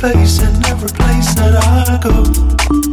face in every place that I go.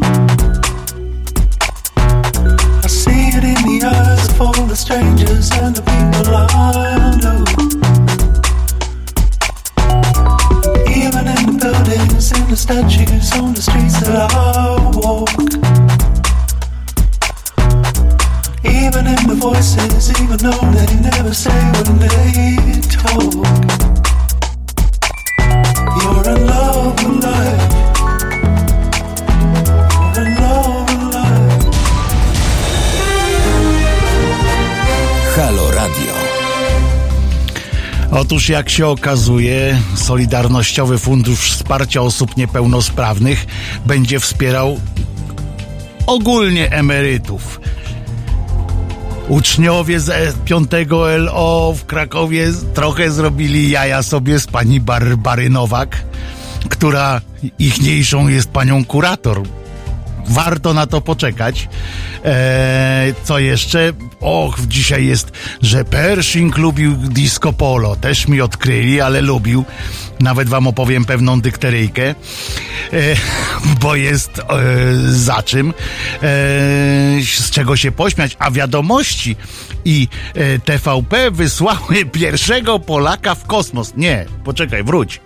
Otóż jak się okazuje, Solidarnościowy Fundusz Wsparcia Osób Niepełnosprawnych będzie wspierał ogólnie emerytów. Uczniowie z 5 LO w Krakowie trochę zrobili jaja sobie z pani Barbary Nowak, która ichniejszą jest panią kurator. Warto na to poczekać. Eee, co jeszcze? Och, dzisiaj jest, że Pershing lubił disco polo. Też mi odkryli, ale lubił. Nawet wam opowiem pewną dykteryjkę, e, bo jest e, za czym, e, z czego się pośmiać. A wiadomości i e, TVP wysłały pierwszego Polaka w kosmos. Nie, poczekaj, wróć.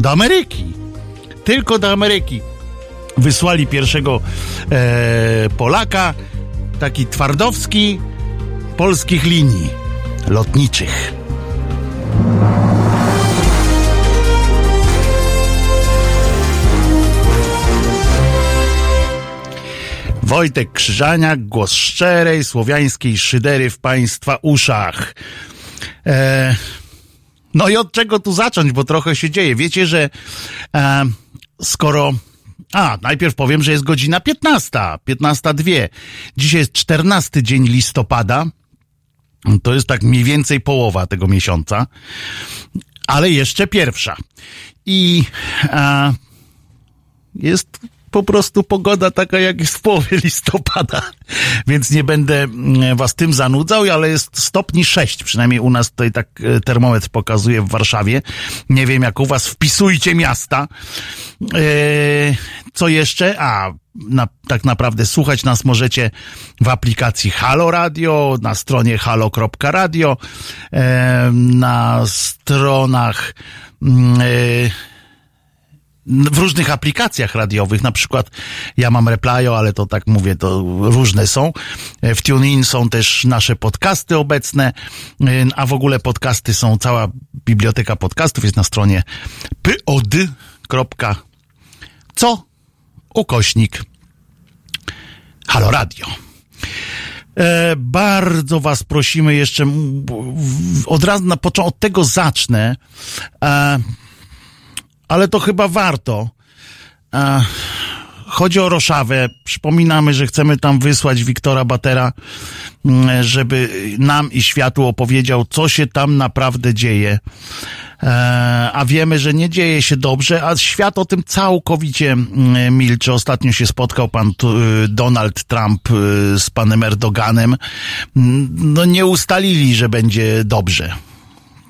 Do Ameryki. Tylko do Ameryki wysłali pierwszego e, Polaka, taki twardowski, polskich linii lotniczych. Wojtek Krzyżaniak, głos szczerej, słowiańskiej szydery w państwa uszach. E, no i od czego tu zacząć, bo trochę się dzieje. Wiecie, że e, skoro a, najpierw powiem, że jest godzina 15, 15.02. Dzisiaj jest 14 dzień listopada. To jest tak mniej więcej połowa tego miesiąca, ale jeszcze pierwsza. I a, jest po prostu pogoda taka, jak jest w połowie listopada, więc nie będę mm, was tym zanudzał, ale jest stopni 6, przynajmniej u nas tutaj tak e, termometr pokazuje w Warszawie. Nie wiem jak u was, wpisujcie miasta. Eee, co jeszcze? A, na, tak naprawdę słuchać nas możecie w aplikacji Halo Radio, na stronie halo.radio, e, na stronach e, w różnych aplikacjach radiowych, na przykład ja mam Replyo, ale to tak mówię, to różne są. W TuneIn są też nasze podcasty obecne, a w ogóle podcasty są, cała biblioteka podcastów jest na stronie pod. Co? Ukośnik Halo Radio. E, bardzo was prosimy jeszcze, od razu na początku, od tego zacznę. E, ale to chyba warto. E, chodzi o Roszawę. Przypominamy, że chcemy tam wysłać Wiktora Batera, mm, żeby nam i światu opowiedział, co się tam naprawdę dzieje. E, a wiemy, że nie dzieje się dobrze, a świat o tym całkowicie mm, milczy. Ostatnio się spotkał pan y, Donald Trump y, z panem Erdoganem. Mm, no nie ustalili, że będzie dobrze.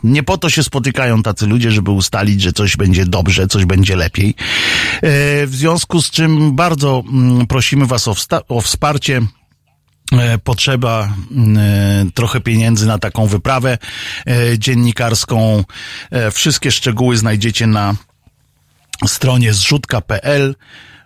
Nie po to się spotykają tacy ludzie, żeby ustalić, że coś będzie dobrze, coś będzie lepiej. E, w związku z czym bardzo mm, prosimy Was o, o wsparcie e, potrzeba e, trochę pieniędzy na taką wyprawę dziennikarską. Wszystkie szczegóły znajdziecie na stronie zrzutka.pl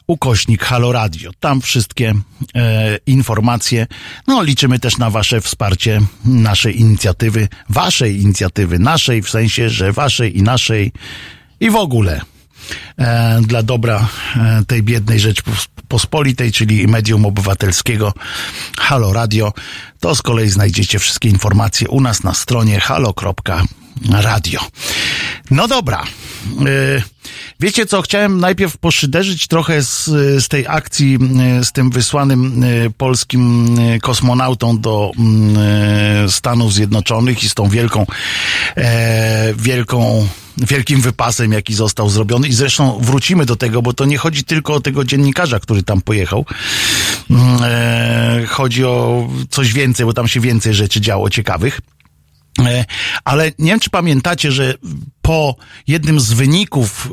ukośnik Halo Radio. Tam wszystkie e, informacje. No, liczymy też na Wasze wsparcie naszej inicjatywy, Waszej inicjatywy, naszej, w sensie, że Waszej i naszej i w ogóle e, dla dobra e, tej biednej Rzeczpospolitej, czyli medium obywatelskiego Halo Radio. To z kolei znajdziecie wszystkie informacje u nas na stronie halo.radio. No dobra. E, Wiecie co, chciałem najpierw poszyderzyć trochę z, z tej akcji z tym wysłanym e, polskim e, kosmonautą do e, Stanów Zjednoczonych i z tą wielką, wielką wielkim wypasem, jaki został zrobiony. I zresztą wrócimy do tego, bo to nie chodzi tylko o tego dziennikarza, który tam pojechał. Chodzi o coś więcej, bo tam się więcej rzeczy działo ciekawych. E, ale nie wiem, czy pamiętacie, że po jednym z wyników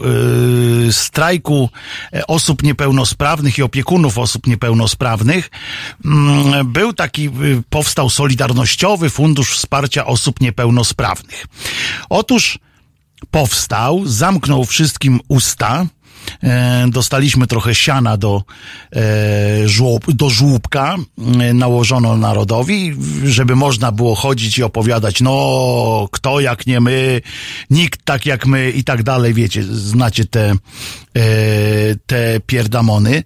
yy, strajku e, osób niepełnosprawnych i opiekunów osób niepełnosprawnych yy, był taki, powstał Solidarnościowy Fundusz Wsparcia Osób Niepełnosprawnych. Otóż powstał, zamknął wszystkim usta, E, dostaliśmy trochę siana do, e, żłób, do żłóbka, e, nałożono narodowi, żeby można było chodzić i opowiadać, no, kto jak nie my, nikt tak jak my i tak dalej, wiecie, znacie te, te pierdamony.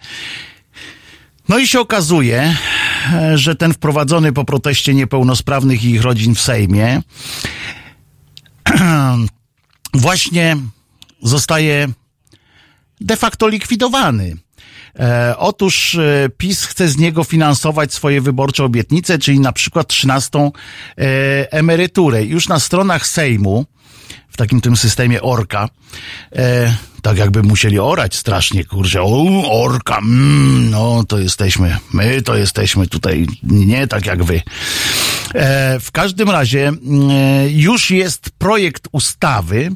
No i się okazuje, że ten wprowadzony po proteście niepełnosprawnych i ich rodzin w Sejmie właśnie zostaje de facto likwidowany. E, otóż e, PiS chce z niego finansować swoje wyborcze obietnice, czyli na przykład 13 e, emeryturę. Już na stronach Sejmu, w takim tym systemie orka, e, tak jakby musieli orać strasznie, kurczę, o, orka, mm, no to jesteśmy, my to jesteśmy tutaj, nie tak jak wy. E, w każdym razie mm, e, już jest projekt ustawy,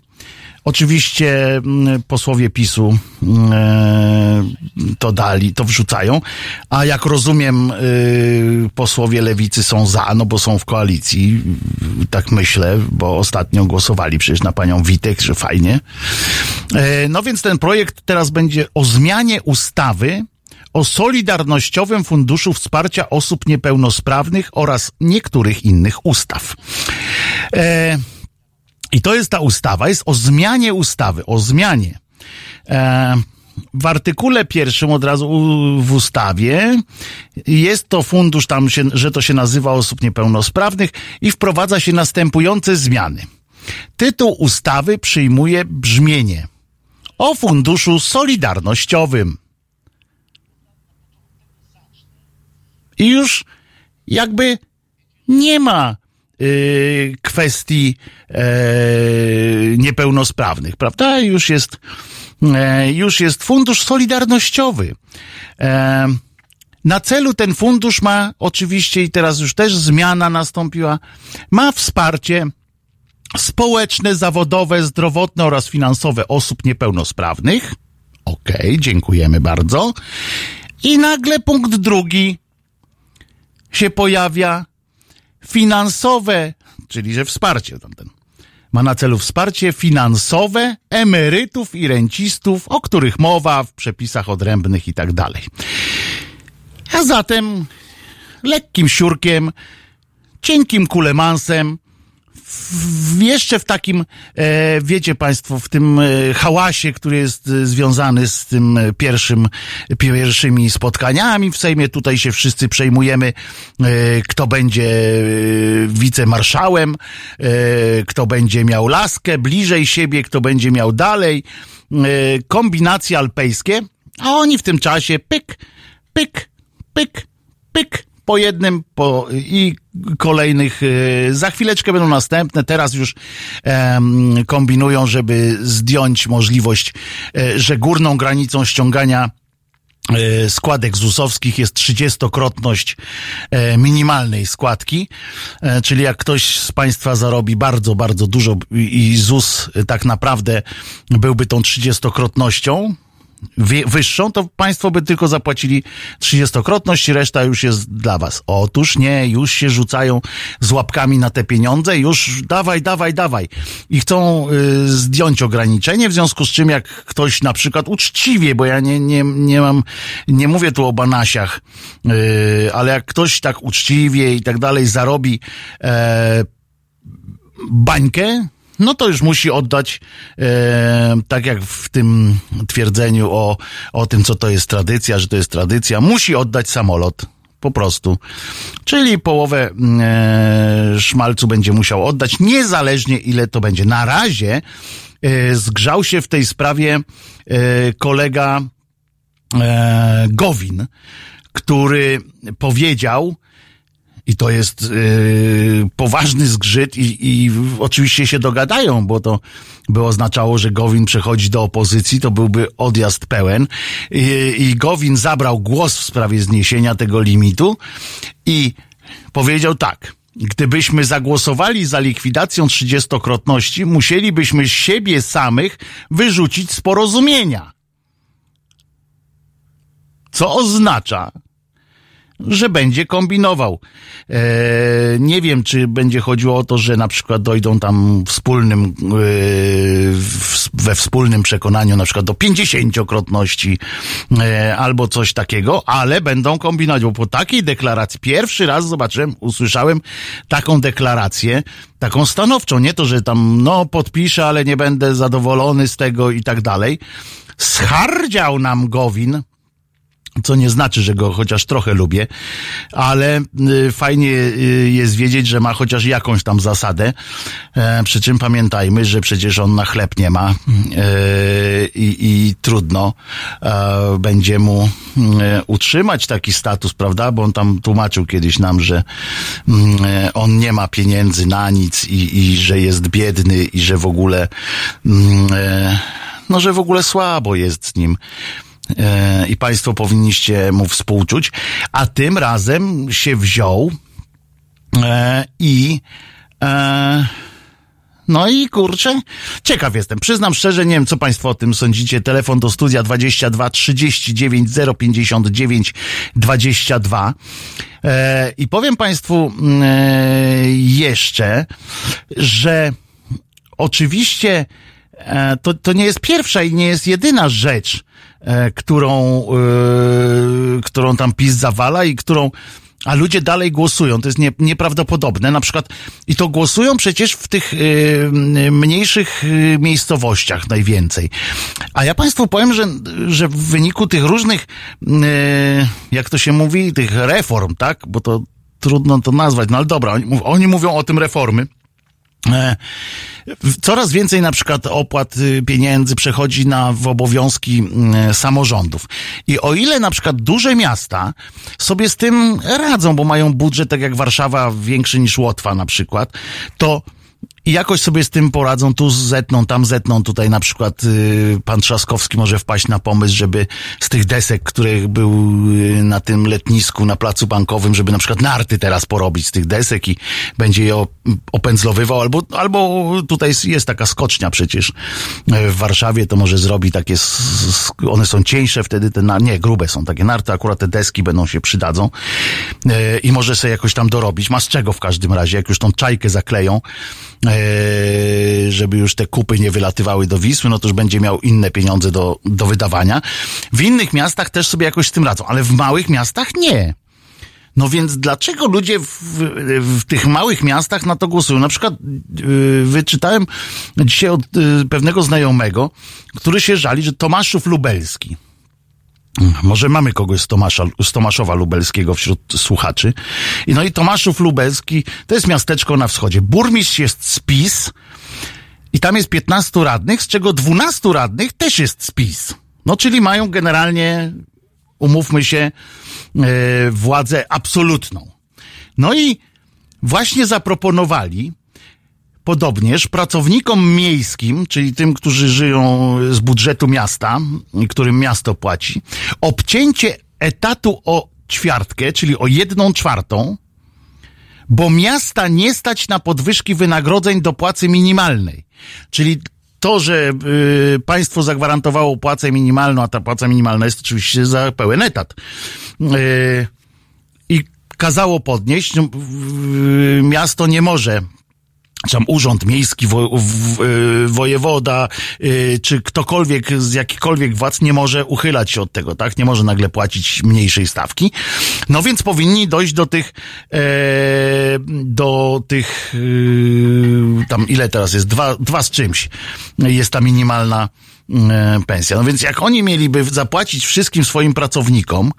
Oczywiście mm, posłowie PiSu mm, e, to dali, to wrzucają, a jak rozumiem, y, posłowie lewicy są za, no bo są w koalicji, tak myślę, bo ostatnio głosowali przecież na panią Witek, że fajnie. E, no więc ten projekt teraz będzie o zmianie ustawy o Solidarnościowym Funduszu Wsparcia Osób Niepełnosprawnych oraz niektórych innych ustaw. E, i to jest ta ustawa, jest o zmianie ustawy, o zmianie. E, w artykule pierwszym od razu w ustawie jest to fundusz tam, się, że to się nazywa osób niepełnosprawnych i wprowadza się następujące zmiany. Tytuł ustawy przyjmuje brzmienie o funduszu solidarnościowym. I już jakby nie ma Y, kwestii e, niepełnosprawnych, prawda? Już jest, e, już jest fundusz solidarnościowy. E, na celu ten fundusz ma oczywiście, i teraz już też zmiana nastąpiła, ma wsparcie społeczne, zawodowe, zdrowotne oraz finansowe osób niepełnosprawnych. Okej, okay, dziękujemy bardzo. I nagle punkt drugi się pojawia finansowe, czyli że wsparcie tamten. Ma na celu wsparcie finansowe emerytów i rencistów, o których mowa w przepisach odrębnych i tak dalej. A zatem lekkim siurkiem, cienkim kulemansem w, jeszcze w takim, e, wiecie Państwo, w tym e, hałasie, który jest e, związany z tym pierwszym, pierwszymi spotkaniami. W Sejmie, tutaj się wszyscy przejmujemy, kto będzie wicemarszałem, kto będzie miał laskę bliżej siebie, kto będzie miał dalej, kombinacje alpejskie, a oni w tym czasie pyk, pyk, pyk, pyk, po jednym po, i kolejnych. E, za chwileczkę będą następne. Teraz już um, kombinują, żeby zdjąć możliwość, e, że górną granicą ściągania e, składek ZUS-owskich jest trzydziestokrotność minimalnej składki, czyli jak ktoś z Państwa zarobi bardzo, bardzo dużo i ZUS tak naprawdę byłby tą trzydziestokrotnością, wyższą, to państwo by tylko zapłacili trzydziestokrotność, reszta już jest dla was. Otóż nie, już się rzucają z łapkami na te pieniądze, już dawaj, dawaj, dawaj. I chcą y, zdjąć ograniczenie, w związku z czym jak ktoś na przykład uczciwie, bo ja nie, nie, nie mam, nie mówię tu o banasiach, y, ale jak ktoś tak uczciwie i tak dalej zarobi e, bańkę, no to już musi oddać, e, tak jak w tym twierdzeniu o, o tym, co to jest tradycja, że to jest tradycja, musi oddać samolot. Po prostu. Czyli połowę e, szmalcu będzie musiał oddać, niezależnie ile to będzie. Na razie e, zgrzał się w tej sprawie e, kolega e, Gowin, który powiedział, i to jest yy, poważny zgrzyt i, i oczywiście się dogadają, bo to by oznaczało, że Gowin przechodzi do opozycji, to byłby odjazd pełen. I, i Gowin zabrał głos w sprawie zniesienia tego limitu i powiedział tak. gdybyśmy zagłosowali za likwidacją trzydziestokrotności, musielibyśmy siebie samych wyrzucić z porozumienia. Co oznacza, że będzie kombinował. E, nie wiem, czy będzie chodziło o to, że na przykład dojdą tam wspólnym, e, w, we wspólnym przekonaniu na przykład do pięćdziesięciokrotności e, albo coś takiego, ale będą kombinować, bo po takiej deklaracji pierwszy raz zobaczyłem, usłyszałem taką deklarację, taką stanowczą, nie to, że tam no podpiszę, ale nie będę zadowolony z tego i tak dalej. Schardział nam Gowin, co nie znaczy, że go chociaż trochę lubię, ale y, fajnie y, jest wiedzieć, że ma chociaż jakąś tam zasadę. E, przy czym pamiętajmy, że przecież on na chleb nie ma e, i, i trudno e, będzie mu utrzymać taki status, prawda? Bo on tam tłumaczył kiedyś nam, że mm, on nie ma pieniędzy na nic i, i że jest biedny i że w ogóle mm, no, że w ogóle słabo jest z nim i Państwo powinniście mu współczuć, a tym razem się wziął e, i e, no i kurczę, ciekaw jestem. Przyznam szczerze, nie wiem, co Państwo o tym sądzicie. Telefon do studia 22 39 059 22. E, I powiem Państwu e, jeszcze, że oczywiście e, to, to nie jest pierwsza i nie jest jedyna rzecz, e, którą, e, którą tam PiS zawala i którą a ludzie dalej głosują. To jest nie, nieprawdopodobne. Na przykład, i to głosują przecież w tych y, mniejszych miejscowościach najwięcej. A ja Państwu powiem, że, że w wyniku tych różnych, jak to się mówi, tych reform, tak? Bo to trudno to nazwać, no ale dobra, oni, oni mówią o tym reformy. E, Coraz więcej na przykład opłat y, pieniędzy przechodzi na w obowiązki y, samorządów. I o ile na przykład duże miasta sobie z tym radzą, bo mają budżet tak jak Warszawa większy niż Łotwa na przykład, to i jakoś sobie z tym poradzą, tu zetną, tam zetną, tutaj na przykład y, pan Trzaskowski może wpaść na pomysł, żeby z tych desek, których był y, na tym letnisku, na placu bankowym, żeby na przykład narty teraz porobić z tych desek i będzie je opędzlowywał, albo, albo tutaj jest, taka skocznia przecież y, w Warszawie, to może zrobi takie, one są cieńsze wtedy, te, nie, grube są takie narty, akurat te deski będą się przydadzą i może sobie jakoś tam dorobić, ma z czego w każdym razie, jak już tą czajkę zakleją, żeby już te kupy nie wylatywały do Wisły, no to już będzie miał inne pieniądze do, do wydawania. W innych miastach też sobie jakoś z tym radzą, ale w małych miastach nie. No więc dlaczego ludzie w, w, tych małych miastach na to głosują? Na przykład yy, wyczytałem dzisiaj od yy, pewnego znajomego, który się żali, że Tomaszów Lubelski, może mamy kogoś z, Tomasza, z Tomaszowa Lubelskiego wśród słuchaczy. I no i Tomaszów Lubelski to jest miasteczko na wschodzie. Burmistrz jest z PiS i tam jest 15 radnych, z czego 12 radnych też jest z PiS. No czyli mają generalnie, umówmy się, yy, władzę absolutną. No i właśnie zaproponowali, Podobnież pracownikom miejskim, czyli tym, którzy żyją z budżetu miasta, którym miasto płaci, obcięcie etatu o ćwiartkę, czyli o jedną czwartą, bo miasta nie stać na podwyżki wynagrodzeń do płacy minimalnej. Czyli to, że y, państwo zagwarantowało płacę minimalną, a ta płaca minimalna jest oczywiście za pełen etat. Y, I kazało podnieść, no, miasto nie może czy tam urząd miejski, wo, w, y, wojewoda, y, czy ktokolwiek z jakichkolwiek władz nie może uchylać się od tego, tak? Nie może nagle płacić mniejszej stawki. No więc powinni dojść do tych, e, do tych, y, tam ile teraz jest? Dwa, dwa z czymś. Jest ta minimalna e, pensja. No więc jak oni mieliby zapłacić wszystkim swoim pracownikom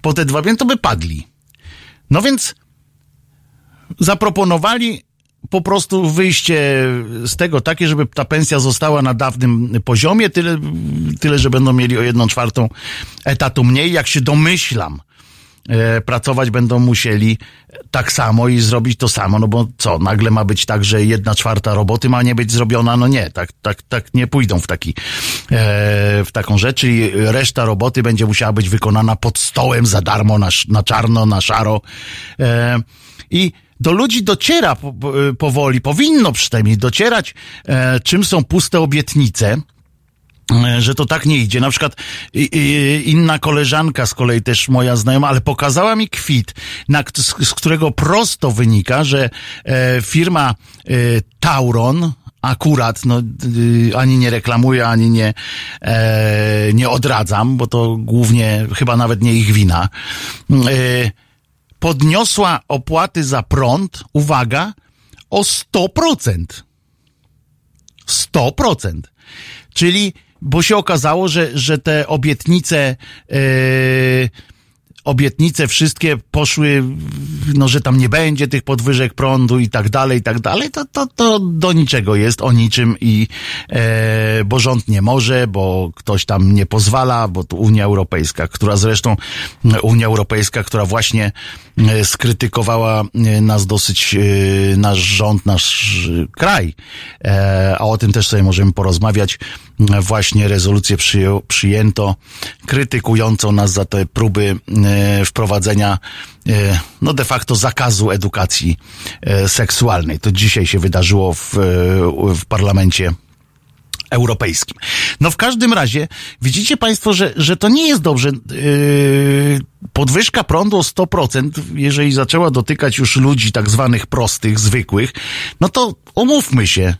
po te dwa, to by padli. No więc zaproponowali po prostu wyjście z tego takie, żeby ta pensja została na dawnym poziomie, tyle, tyle że będą mieli o jedną czwartą etatu mniej. Jak się domyślam, e, pracować będą musieli tak samo i zrobić to samo, no bo co, nagle ma być tak, że jedna czwarta roboty ma nie być zrobiona? No nie, tak, tak, tak nie pójdą w taki, e, w taką rzecz, czyli reszta roboty będzie musiała być wykonana pod stołem za darmo, na, na czarno, na szaro. E, I do ludzi dociera po, powoli, powinno przynajmniej docierać, e, czym są puste obietnice e, że to tak nie idzie. Na przykład inna koleżanka z kolei też moja znajoma, ale pokazała mi kwit, na, z, którego prosto wynika, że e, firma Tauron, akurat, no, y, ani nie reklamuję, ani nie, nie odradzam, bo to głównie chyba nawet nie ich wina. Podniosła opłaty za prąd, uwaga, o 100%. 100%. Czyli, bo się okazało, że, że te obietnice, e, obietnice wszystkie poszły, no, że tam nie będzie tych podwyżek prądu i tak dalej, i tak dalej, to, to, to do niczego jest, o niczym i, e, bo rząd nie może, bo ktoś tam nie pozwala, bo tu Unia Europejska, która zresztą, Unia Europejska, która właśnie skrytykowała e, nas dosyć, e, nasz rząd, nasz kraj, e, a o tym też sobie możemy porozmawiać, właśnie rezolucję przyję, przyjęto, krytykującą nas za te próby e, wprowadzenia e, no de facto zakazu edukacji e, seksualnej. To dzisiaj się wydarzyło w, w parlamencie europejskim. No w każdym razie widzicie Państwo, że, że to nie jest dobrze. Yy, podwyżka prądu o 100%, jeżeli zaczęła dotykać już ludzi tak zwanych prostych, zwykłych, no to umówmy się,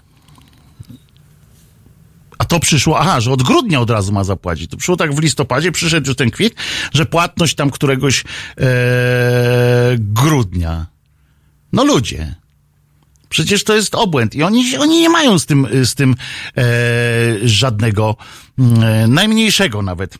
a to przyszło, aha, że od grudnia od razu ma zapłacić. To przyszło tak w listopadzie, przyszedł już ten kwit, że płatność tam któregoś e, grudnia. No ludzie. Przecież to jest obłęd i oni, oni nie mają z tym, z tym e, żadnego, e, najmniejszego nawet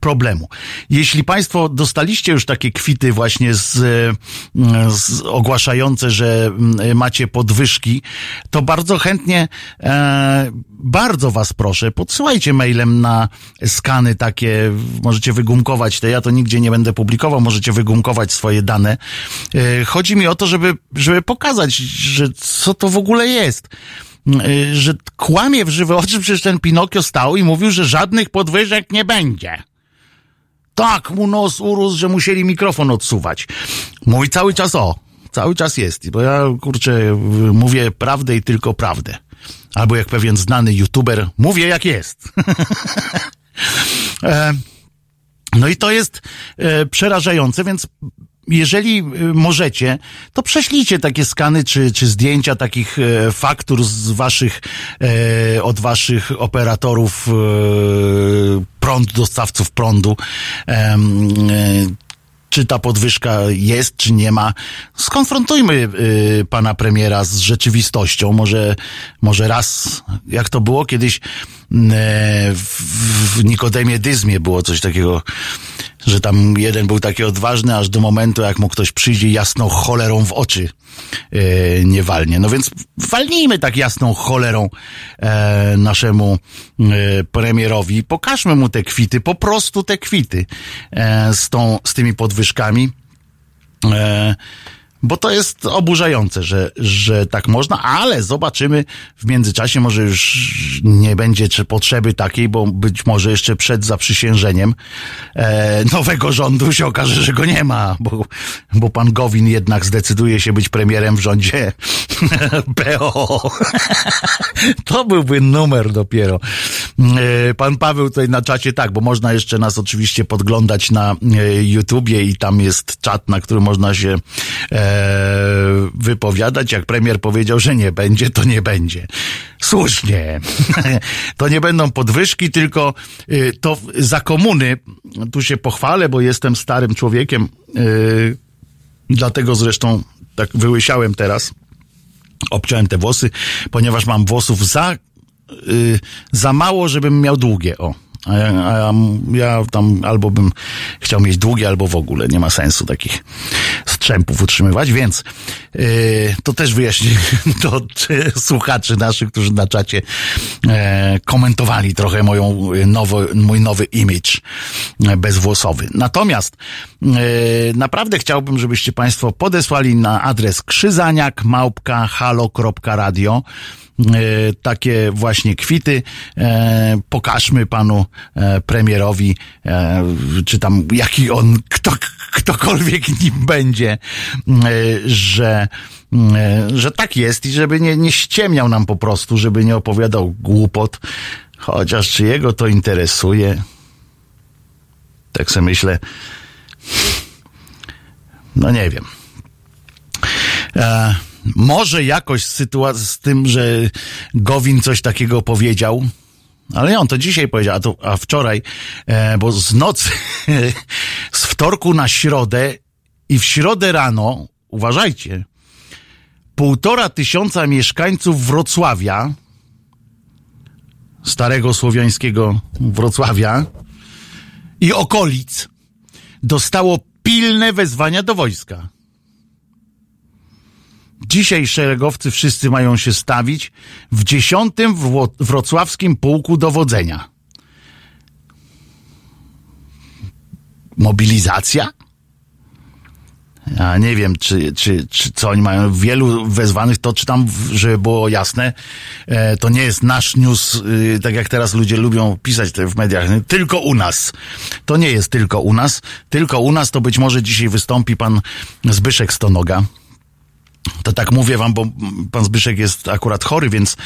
problemu. Jeśli Państwo dostaliście już takie kwity właśnie z, e, z ogłaszające, że macie podwyżki, to bardzo chętnie, e, bardzo Was proszę, podsyłajcie mailem na skany takie, możecie wygumkować te, ja to nigdzie nie będę publikował, możecie wygumkować swoje dane. E, chodzi mi o to, żeby, żeby pokazać, że co to w ogóle jest że kłamie w żywe oczy, przecież ten Pinokio stał i mówił, że żadnych podwyżek nie będzie. Tak mu nos urósł, że musieli mikrofon odsuwać. Mówi cały czas o, cały czas jest, bo ja kurczę mówię prawdę i tylko prawdę. Albo jak pewien znany youtuber, mówię jak jest. no i to jest e, przerażające, więc jeżeli możecie, to prześlijcie takie skany czy, czy zdjęcia takich e, faktur z waszych, e, od waszych operatorów e, prąd, dostawców prądu. Czy ta podwyżka jest, czy nie ma. Skonfrontujmy y, pana premiera z rzeczywistością. Może, może raz, jak to było kiedyś y, w, w Nikodemie Dyzmie było coś takiego, że tam jeden był taki odważny, aż do momentu, jak mu ktoś przyjdzie jasną cholerą w oczy e, nie walnie. No więc walnijmy tak jasną cholerą e, naszemu e, premierowi. Pokażmy mu te kwity, po prostu te kwity e, z, tą, z tymi podwyżkami. E, bo to jest oburzające, że, że tak można, ale zobaczymy w międzyczasie, może już nie będzie czy potrzeby takiej, bo być może jeszcze przed zaprzysiężeniem e, nowego rządu się okaże, że go nie ma, bo, bo pan Gowin jednak zdecyduje się być premierem w rządzie PO. to byłby numer dopiero. E, pan Paweł tutaj na czacie tak, bo można jeszcze nas oczywiście podglądać na e, YouTubie i tam jest czat, na którym można się e, wypowiadać. Jak premier powiedział, że nie będzie, to nie będzie. Słusznie. to nie będą podwyżki, tylko to za komuny, tu się pochwalę, bo jestem starym człowiekiem, dlatego zresztą tak wyłysiałem teraz, obciąłem te włosy, ponieważ mam włosów za, y, za mało, żebym miał długie, o. A ja, a ja, ja, tam albo bym chciał mieć długie, albo w ogóle. Nie ma sensu takich strzępów utrzymywać, więc yy, to też wyjaśnię do słuchaczy naszych, którzy na czacie e, komentowali trochę moją nowo, mój nowy image bezwłosowy. Natomiast e, naprawdę chciałbym, żebyście Państwo podesłali na adres krzyzaniak małpka halo.radio takie właśnie kwity. E, pokażmy panu e, premierowi, e, czy tam jaki on, kto, ktokolwiek nim będzie, że, że tak jest i żeby nie, nie ściemniał nam po prostu, żeby nie opowiadał głupot. Chociaż czy jego to interesuje? Tak sobie myślę. No nie wiem. E, może jakoś sytuacja z tym, że Gowin coś takiego powiedział, ale on to dzisiaj powiedział, a, to, a wczoraj, e, bo z nocy, z wtorku na środę i w środę rano, uważajcie, półtora tysiąca mieszkańców Wrocławia, starego słowiańskiego Wrocławia i okolic, dostało pilne wezwania do wojska. Dzisiaj szeregowcy wszyscy mają się stawić w dziesiątym wrocławskim pułku dowodzenia. Mobilizacja? Ja nie wiem, czy, czy, czy co oni mają. Wielu wezwanych to czytam, żeby było jasne. E, to nie jest nasz news, y, tak jak teraz ludzie lubią pisać w mediach. Tylko u nas. To nie jest tylko u nas. Tylko u nas to być może dzisiaj wystąpi pan Zbyszek Stonoga to tak mówię wam, bo pan Zbyszek jest akurat chory, więc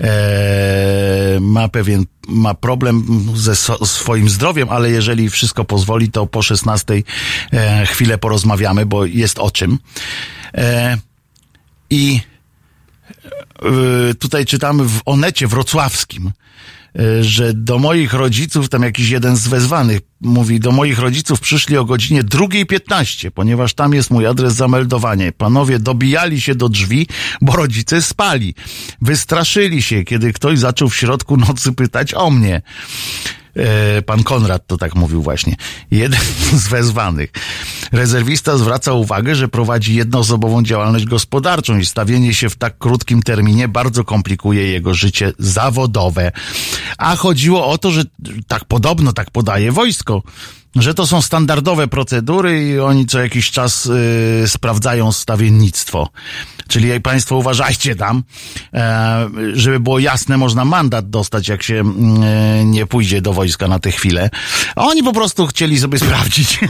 e, ma pewien, ma problem ze so, swoim zdrowiem, ale jeżeli wszystko pozwoli, to po 16 e, chwilę porozmawiamy, bo jest o czym. E, I e, tutaj czytamy w Onecie wrocławskim, że do moich rodziców, tam jakiś jeden z wezwanych mówi, do moich rodziców przyszli o godzinie 2.15, ponieważ tam jest mój adres zameldowania. Panowie dobijali się do drzwi, bo rodzice spali. Wystraszyli się, kiedy ktoś zaczął w środku nocy pytać o mnie. E, pan Konrad to tak mówił właśnie. Jeden z wezwanych. Rezerwista zwraca uwagę, że prowadzi jednoosobową działalność gospodarczą i stawienie się w tak krótkim terminie bardzo komplikuje jego życie zawodowe. A chodziło o to, że tak podobno tak podaje wojsko że to są standardowe procedury i oni co jakiś czas y, sprawdzają stawiennictwo. Czyli jak Państwo uważajcie tam, e, żeby było jasne, można mandat dostać, jak się e, nie pójdzie do wojska na tę chwilę. A oni po prostu chcieli sobie sprawdzić.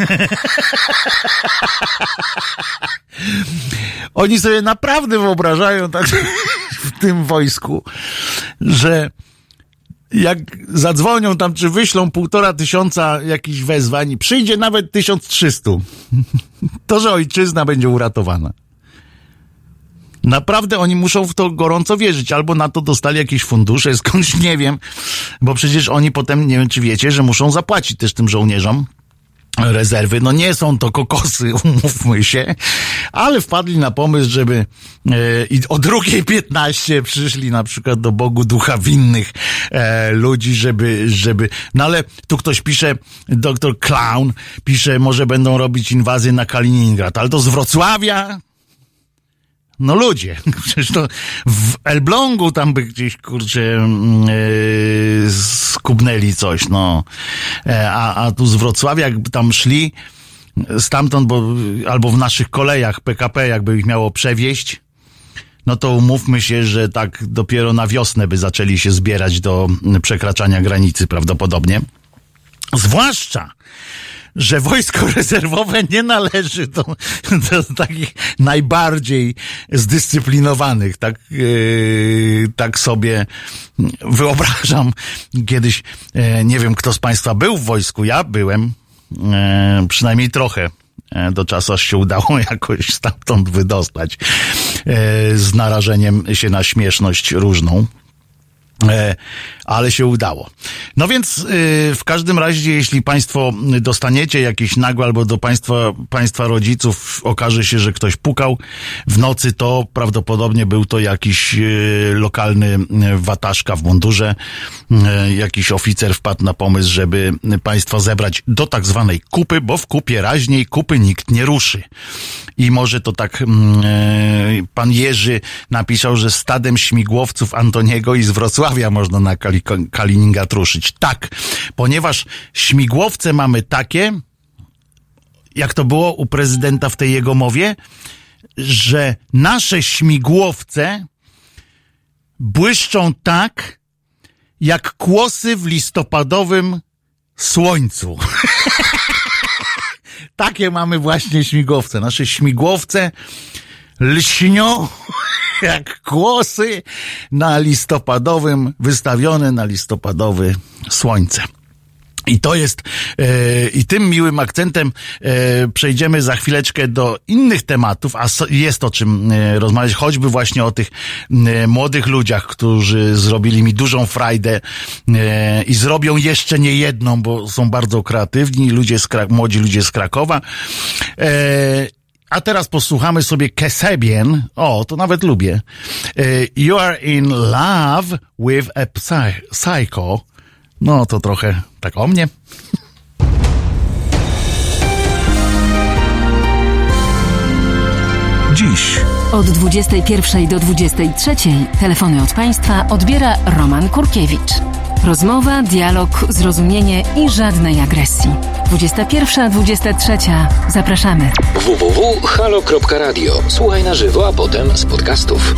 oni sobie naprawdę wyobrażają tak w tym wojsku, że jak zadzwonią tam, czy wyślą półtora tysiąca jakichś wezwań, przyjdzie nawet tysiąc trzystu, to że ojczyzna będzie uratowana. Naprawdę oni muszą w to gorąco wierzyć, albo na to dostali jakieś fundusze, skądś nie wiem, bo przecież oni potem, nie wiem czy wiecie, że muszą zapłacić też tym żołnierzom rezerwy. No nie są to kokosy, umówmy się, ale wpadli na pomysł, żeby e, i o drugiej 15 przyszli na przykład do Bogu ducha winnych e, ludzi, żeby, żeby, no ale tu ktoś pisze, doktor Clown pisze, może będą robić inwazję na Kaliningrad, ale to z Wrocławia? No ludzie, przecież to w Elblągu tam by gdzieś, kurczę, yy, skubnęli coś, no. E, a, a tu z Wrocławia, jakby tam szli stamtąd, bo albo w naszych kolejach PKP jakby ich miało przewieźć, no to umówmy się, że tak dopiero na wiosnę by zaczęli się zbierać do przekraczania granicy prawdopodobnie. Zwłaszcza, że wojsko rezerwowe nie należy do, do takich najbardziej zdyscyplinowanych, tak, yy, tak sobie wyobrażam. Kiedyś, yy, nie wiem, kto z Państwa był w wojsku, ja byłem, yy, przynajmniej trochę e, do czasu aż się udało jakoś stamtąd wydostać z narażeniem się na śmieszność różną. E, ale się udało. No więc y, w każdym razie, jeśli Państwo dostaniecie jakieś nagłe albo do Państwa, Państwa rodziców okaże się, że ktoś pukał w nocy, to prawdopodobnie był to jakiś y, lokalny wataszka w mundurze, jakiś oficer wpadł na pomysł, żeby Państwa zebrać do tak zwanej kupy, bo w kupie raźniej kupy nikt nie ruszy. I może to tak mm, pan Jerzy napisał, że stadem śmigłowców Antoniego i z Wrocławia Wrocławia można na Kali, Kaliningrad ruszyć. Tak, ponieważ śmigłowce mamy takie, jak to było u prezydenta w tej jego mowie, że nasze śmigłowce błyszczą tak, jak kłosy w listopadowym słońcu. Takie mamy właśnie śmigłowce. Nasze śmigłowce lśnią jak kłosy na listopadowym, wystawione na listopadowy słońce. I to jest, e, i tym miłym akcentem yy, przejdziemy za chwileczkę do innych tematów, a so, jest o czym e, rozmawiać, choćby właśnie o tych młodych ludziach, którzy zrobili mi dużą frajdę i zrobią jeszcze nie jedną, bo są bardzo kreatywni ludzie z Krak- młodzi ludzie z Krakowa. A teraz posłuchamy sobie Kesebien. O, to nawet lubię. Y, you are in love with a psycho. No, to trochę tak o mnie. Dziś. Od 21 do 23 telefony od państwa odbiera Roman Kurkiewicz. Rozmowa, dialog, zrozumienie i żadnej agresji. 21-23. Zapraszamy. www.halo.radio. Słuchaj na żywo, a potem z podcastów.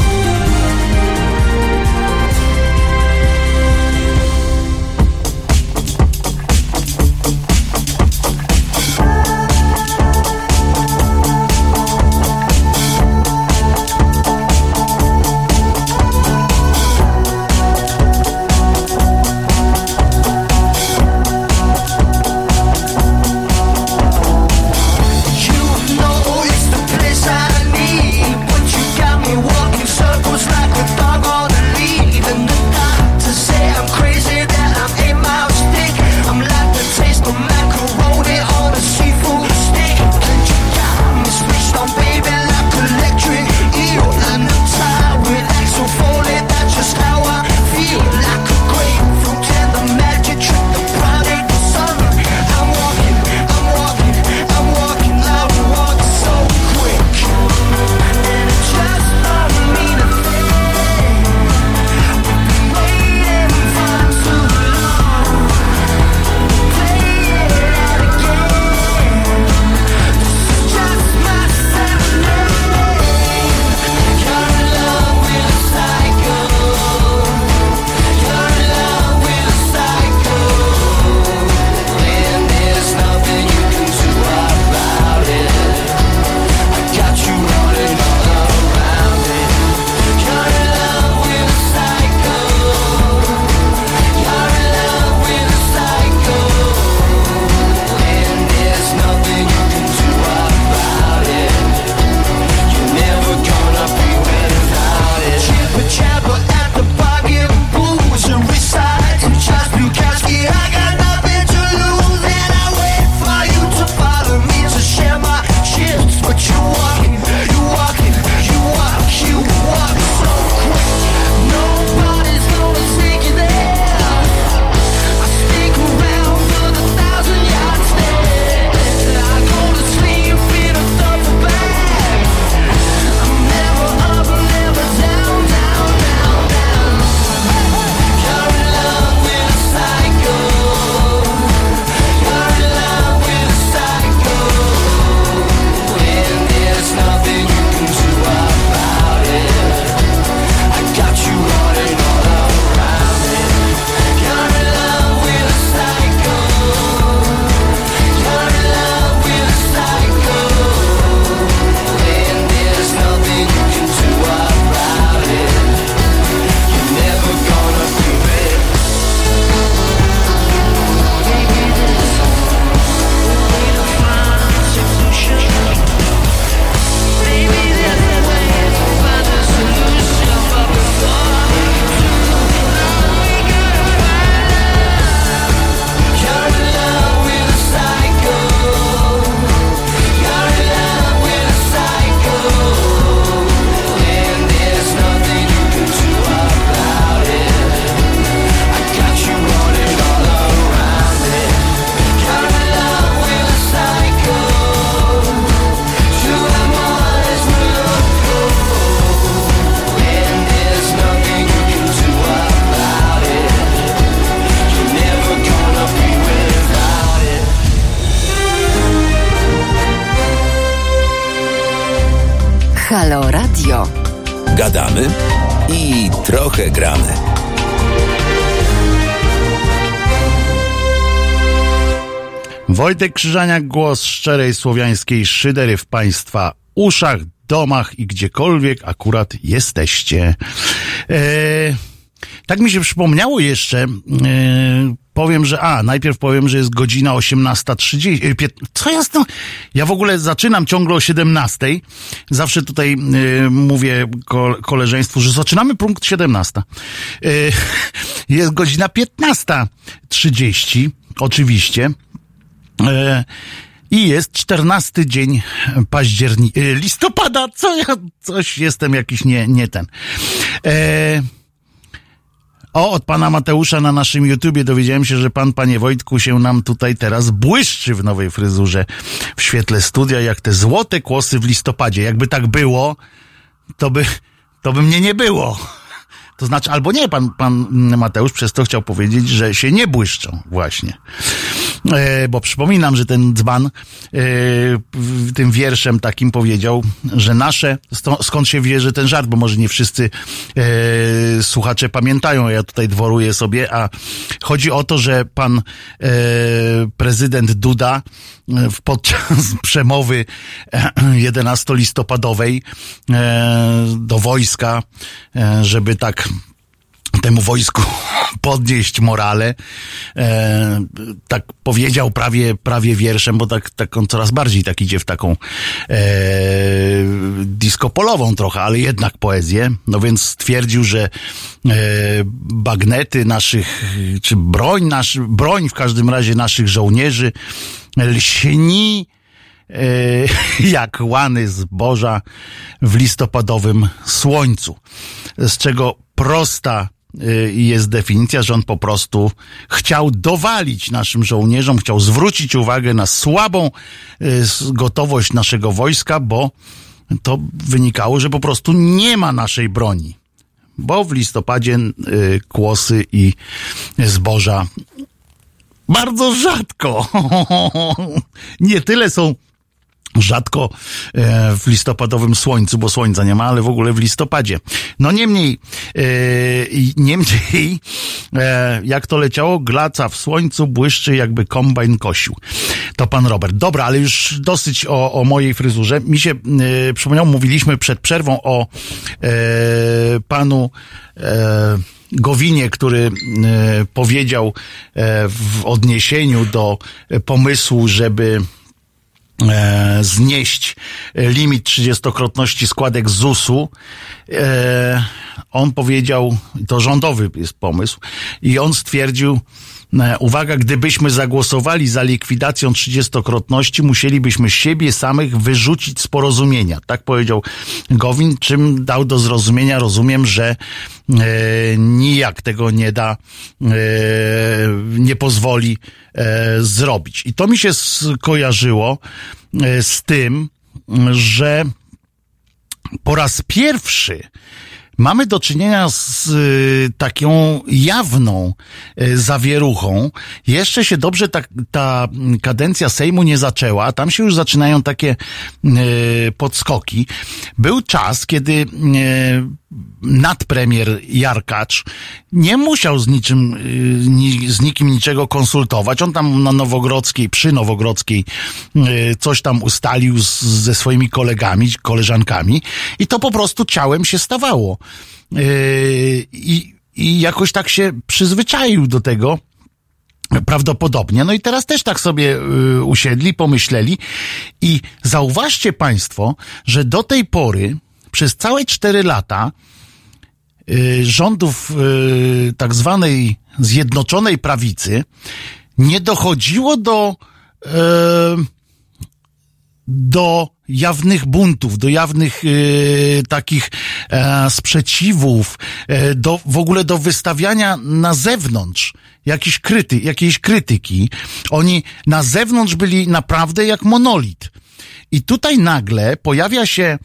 Wojtek Krzyżaniak, głos szczerej słowiańskiej szydery w Państwa uszach, domach i gdziekolwiek akurat jesteście. E, tak mi się przypomniało jeszcze, e, powiem, że a, najpierw powiem, że jest godzina 18.30. e, Co ja tym? Ja w ogóle zaczynam ciągle o 17.00. Zawsze tutaj mówię ko koleżeństwu, że zaczynamy punkt 17. E, jest godzina 15.30, oczywiście. E, I jest 14 dzień października, listopada, co ja, coś jestem jakiś nie, nie ten. E, o, od pana Mateusza na naszym YouTubie dowiedziałem się, że pan, panie Wojtku, się nam tutaj teraz błyszczy w nowej fryzurze w świetle studia, jak te złote kłosy w listopadzie. Jakby tak było, to by, to by mnie nie było. To znaczy, albo nie, pan, pan Mateusz przez to chciał powiedzieć, że się nie błyszczą, właśnie. E, bo przypominam, że ten dzban e, tym wierszem takim powiedział, że nasze, skąd się wierzy ten żart, bo może nie wszyscy e, słuchacze pamiętają, ja tutaj dworuję sobie, a chodzi o to, że pan prezydent Duda podczas przemowy e, 11-listopadowej e, do wojska, żeby tak temu wojsku podnieść morale. E, tak powiedział prawie, prawie wierszem, bo tak, tak on coraz bardziej tak idzie w taką e, diskopolową trochę, ale jednak poezję. No więc stwierdził, że e, bagnety naszych, czy broń, nasz, broń w każdym razie naszych żołnierzy lśni e, jak łany zboża w listopadowym słońcu. Z czego prosta jest definicja, że on po prostu chciał dowalić naszym żołnierzom, chciał zwrócić uwagę na słabą y, gotowość naszego wojska, bo to wynikało, że po prostu nie ma naszej broni. Bo w listopadzie y, kłosy i zboża bardzo rzadko. Nie tyle są rzadko e, w listopadowym słońcu, bo słońca nie ma, ale w ogóle w listopadzie. No niemniej, e, niemniej, e, jak to leciało, glaca w słońcu błyszczy jakby kombajn kosił. To pan Robert. Dobra, ale już dosyć o, o mojej fryzurze. Mi się przypomniał, mówiliśmy przed przerwą o panu Gowinie, który powiedział w odniesieniu do pomysłu, żeby e, znieść limit 30-krotności składek ZUS-u. E, on powiedział, to rządowy jest pomysł, i on stwierdził, uwaga, gdybyśmy zagłosowali za likwidacją 30-krotności, musielibyśmy siebie samych wyrzucić z porozumienia. Tak powiedział Gowin, czym dał do zrozumienia, rozumiem, że e, nijak tego nie da, e, nie pozwoli e, zrobić. I to mi się skojarzyło e, z tym, że po raz pierwszy mamy do czynienia z y, taką jawną y, zawieruchą. Jeszcze się dobrze ta, ta kadencja Sejmu nie zaczęła, tam się już zaczynają takie y, podskoki. Był czas, kiedy nadpremier Jarkacz nie musiał z niczym, y, z nikim niczego konsultować. On tam na Nowogrodzkiej, przy Nowogrodzkiej y, coś tam ustalił z, ze swoimi kolegami, koleżankami i to po prostu ciałem się stawało. Y, I, I jakoś tak się przyzwyczaił do tego, Prawdopodobnie. No i teraz też tak sobie usiedli, pomyśleli i zauważcie Państwo, że do tej pory przez całe cztery lata y, rządów y, tak zwanej Zjednoczonej Prawicy nie dochodziło do y, do jawnych buntów, do jawnych takich e, sprzeciwów, e, do, w ogóle do wystawiania na zewnątrz jakiejś, kryty, jakiejś krytyki. Oni na zewnątrz byli naprawdę jak monolit. I tutaj nagle pojawia się e,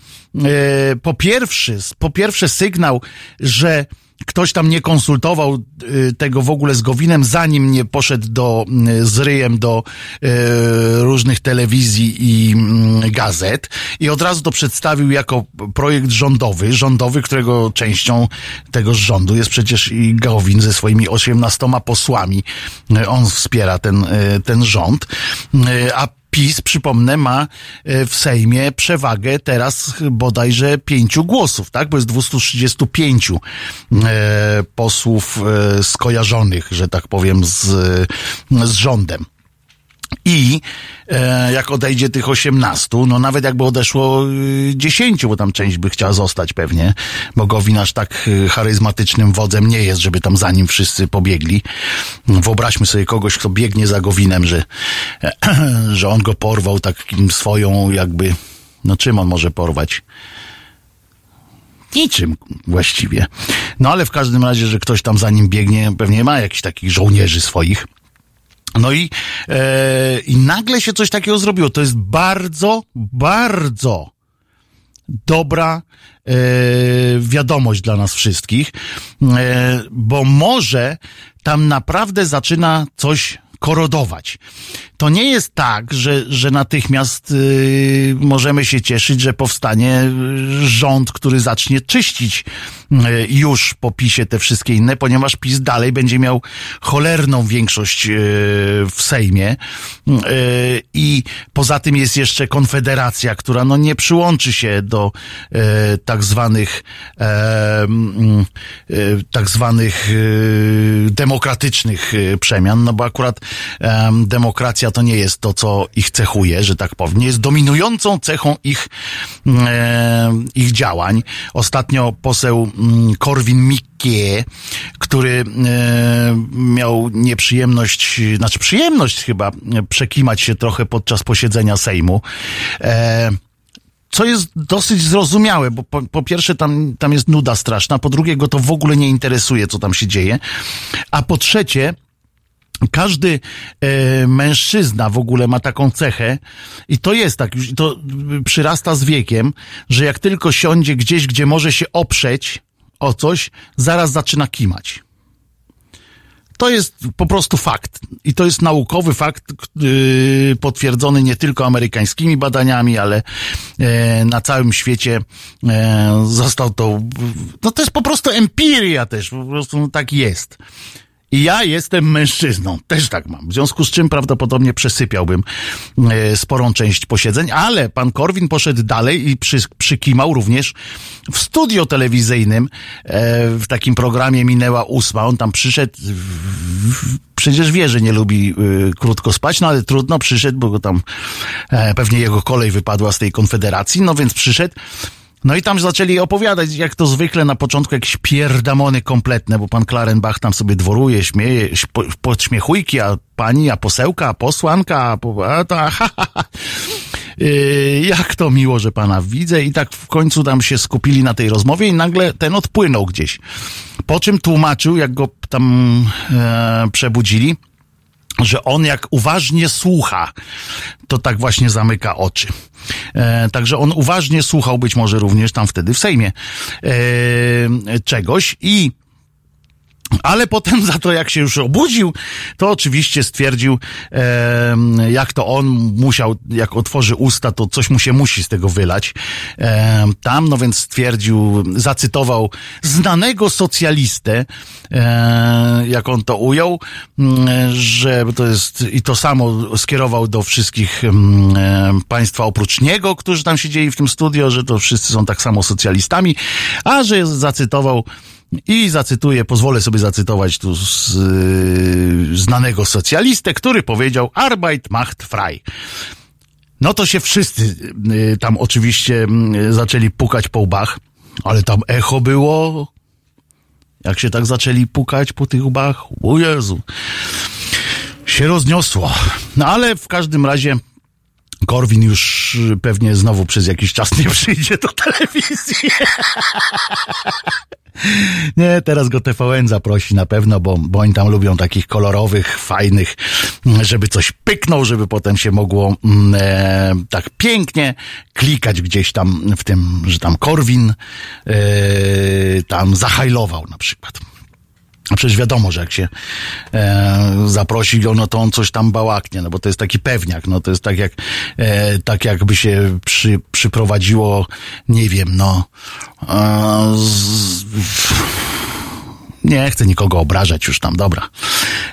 po, pierwszy, po pierwsze sygnał, że ktoś tam nie konsultował y, tego w ogóle z Gowinem, zanim nie poszedł do, y, z ryjem do y, różnych telewizji i mm, gazet i od razu to przedstawił jako projekt rządowy, rządowy, którego częścią tego rządu jest przecież i Gowin ze swoimi 18 posłami. On wspiera ten, ten rząd, a PiS, przypomnę, ma e, w Sejmie przewagę teraz bodajże pięciu głosów, tak? Bo jest 235 e, posłów e, skojarzonych, że tak powiem, z, z rządem. I e, jak odejdzie tych 18, no nawet jakby odeszło y, 10, bo tam część by chciała zostać pewnie, bo Gowin aż tak y, charyzmatycznym wodzem nie jest, żeby tam za nim wszyscy pobiegli. Wyobraźmy sobie kogoś, kto biegnie za Gowinem, że, że on go porwał takim swoją jakby, no czym on może porwać? Niczym właściwie. No ale w każdym razie, że ktoś tam za nim biegnie, pewnie ma jakichś takich żołnierzy swoich. No i, e, i nagle się coś takiego zrobiło. To jest bardzo, bardzo dobra e, wiadomość dla nas wszystkich, e, bo może tam naprawdę zaczyna coś korodować. To nie jest tak, że, że natychmiast y, możemy się cieszyć, że powstanie y, rząd, który zacznie czyścić y, już po PiSie te wszystkie inne, ponieważ PiS dalej będzie miał cholerną większość y, w Sejmie y, i poza tym jest jeszcze Konfederacja, która no nie przyłączy się do y, tak zwanych e, tak zwanych demokratycznych przemian, no bo akurat em, demokracja to nie jest to, co ich cechuje, że tak powiem. Nie jest dominującą cechą ich, e, ich działań. Ostatnio poseł mm, Korwin-Mikke, który e, miał nieprzyjemność, znaczy przyjemność chyba, e, przekimać się trochę podczas posiedzenia Sejmu. E, co jest dosyć zrozumiałe, bo po, po pierwsze tam, tam jest nuda straszna, po drugie go to w ogóle nie interesuje, co tam się dzieje, a po trzecie każdy e, mężczyzna w ogóle ma taką cechę i to jest tak, już to przyrasta z wiekiem, że jak tylko siądzie gdzieś, gdzie może się oprzeć o coś, zaraz zaczyna kimać. To jest po prostu fakt. I to jest naukowy fakt, yy, potwierdzony nie tylko amerykańskimi badaniami, ale e, na całym świecie e, został to. No to jest po prostu empiria też, po prostu no, tak jest. I ja jestem mężczyzną, też tak mam. W związku z czym prawdopodobnie przesypiałbym e, sporą część posiedzeń, ale pan Korwin poszedł dalej i przy, przykimał również w studio telewizyjnym, e, w takim programie Minęła Ósma. On tam przyszedł, przecież wie, że nie lubi y, krótko spać, no ale trudno, przyszedł, bo tam e, pewnie jego kolej wypadła z tej konfederacji, no więc przyszedł. No i tam zaczęli opowiadać, jak to zwykle na początku jakieś pierdamony kompletne, bo pan Klarenbach tam sobie dworuje, śmieje, po- podśmiechujki, a pani, a posełka, a posłanka, a, to, ha, ha, ha. Yy, jak to miło, że pana widzę i tak w końcu tam się skupili na tej rozmowie i nagle ten odpłynął gdzieś. Po czym tłumaczył, jak go tam e, przebudzili, że on jak uważnie słucha, to tak właśnie zamyka oczy. E, także on uważnie słuchał być może również tam wtedy w Sejmie e, czegoś i ale potem za to, jak się już obudził, to oczywiście stwierdził, e, jak to on musiał, jak otworzy usta, to coś mu się musi z tego wylać. E, tam, no więc stwierdził, zacytował znanego socjalistę, e, jak on to ujął, m, że to jest, i to samo skierował do wszystkich państwa oprócz niego, którzy tam siedzieli w tym studio, że to wszyscy są tak samo socjalistami, a że zacytował i zacytuję, pozwolę sobie zacytować tu z, yy, znanego socjalistę, który powiedział Arbeit macht frei. No to się wszyscy yy, tam oczywiście yy, zaczęli pukać po łbach, ale tam echo było. Jak się tak zaczęli pukać po tych łbach, o Jezu, się rozniosło. No ale w każdym razie Korwin już y, pewnie znowu przez jakiś czas nie przyjdzie do telewizji. Nie, teraz go TVN zaprosi na pewno, bo, bo oni tam lubią takich kolorowych, fajnych, żeby coś pyknął, żeby potem się mogło mm, e, tak pięknie klikać gdzieś tam w tym, że tam Korwin e, tam zahajlował na przykład. A przecież wiadomo, że jak się e, zaprosi go, no to on coś tam bałaknie, no bo to jest taki pewniak, no to jest tak jak, e, tak jakby się przy, przyprowadziło, nie wiem, no, e, z, nie chcę nikogo obrażać już tam, dobra.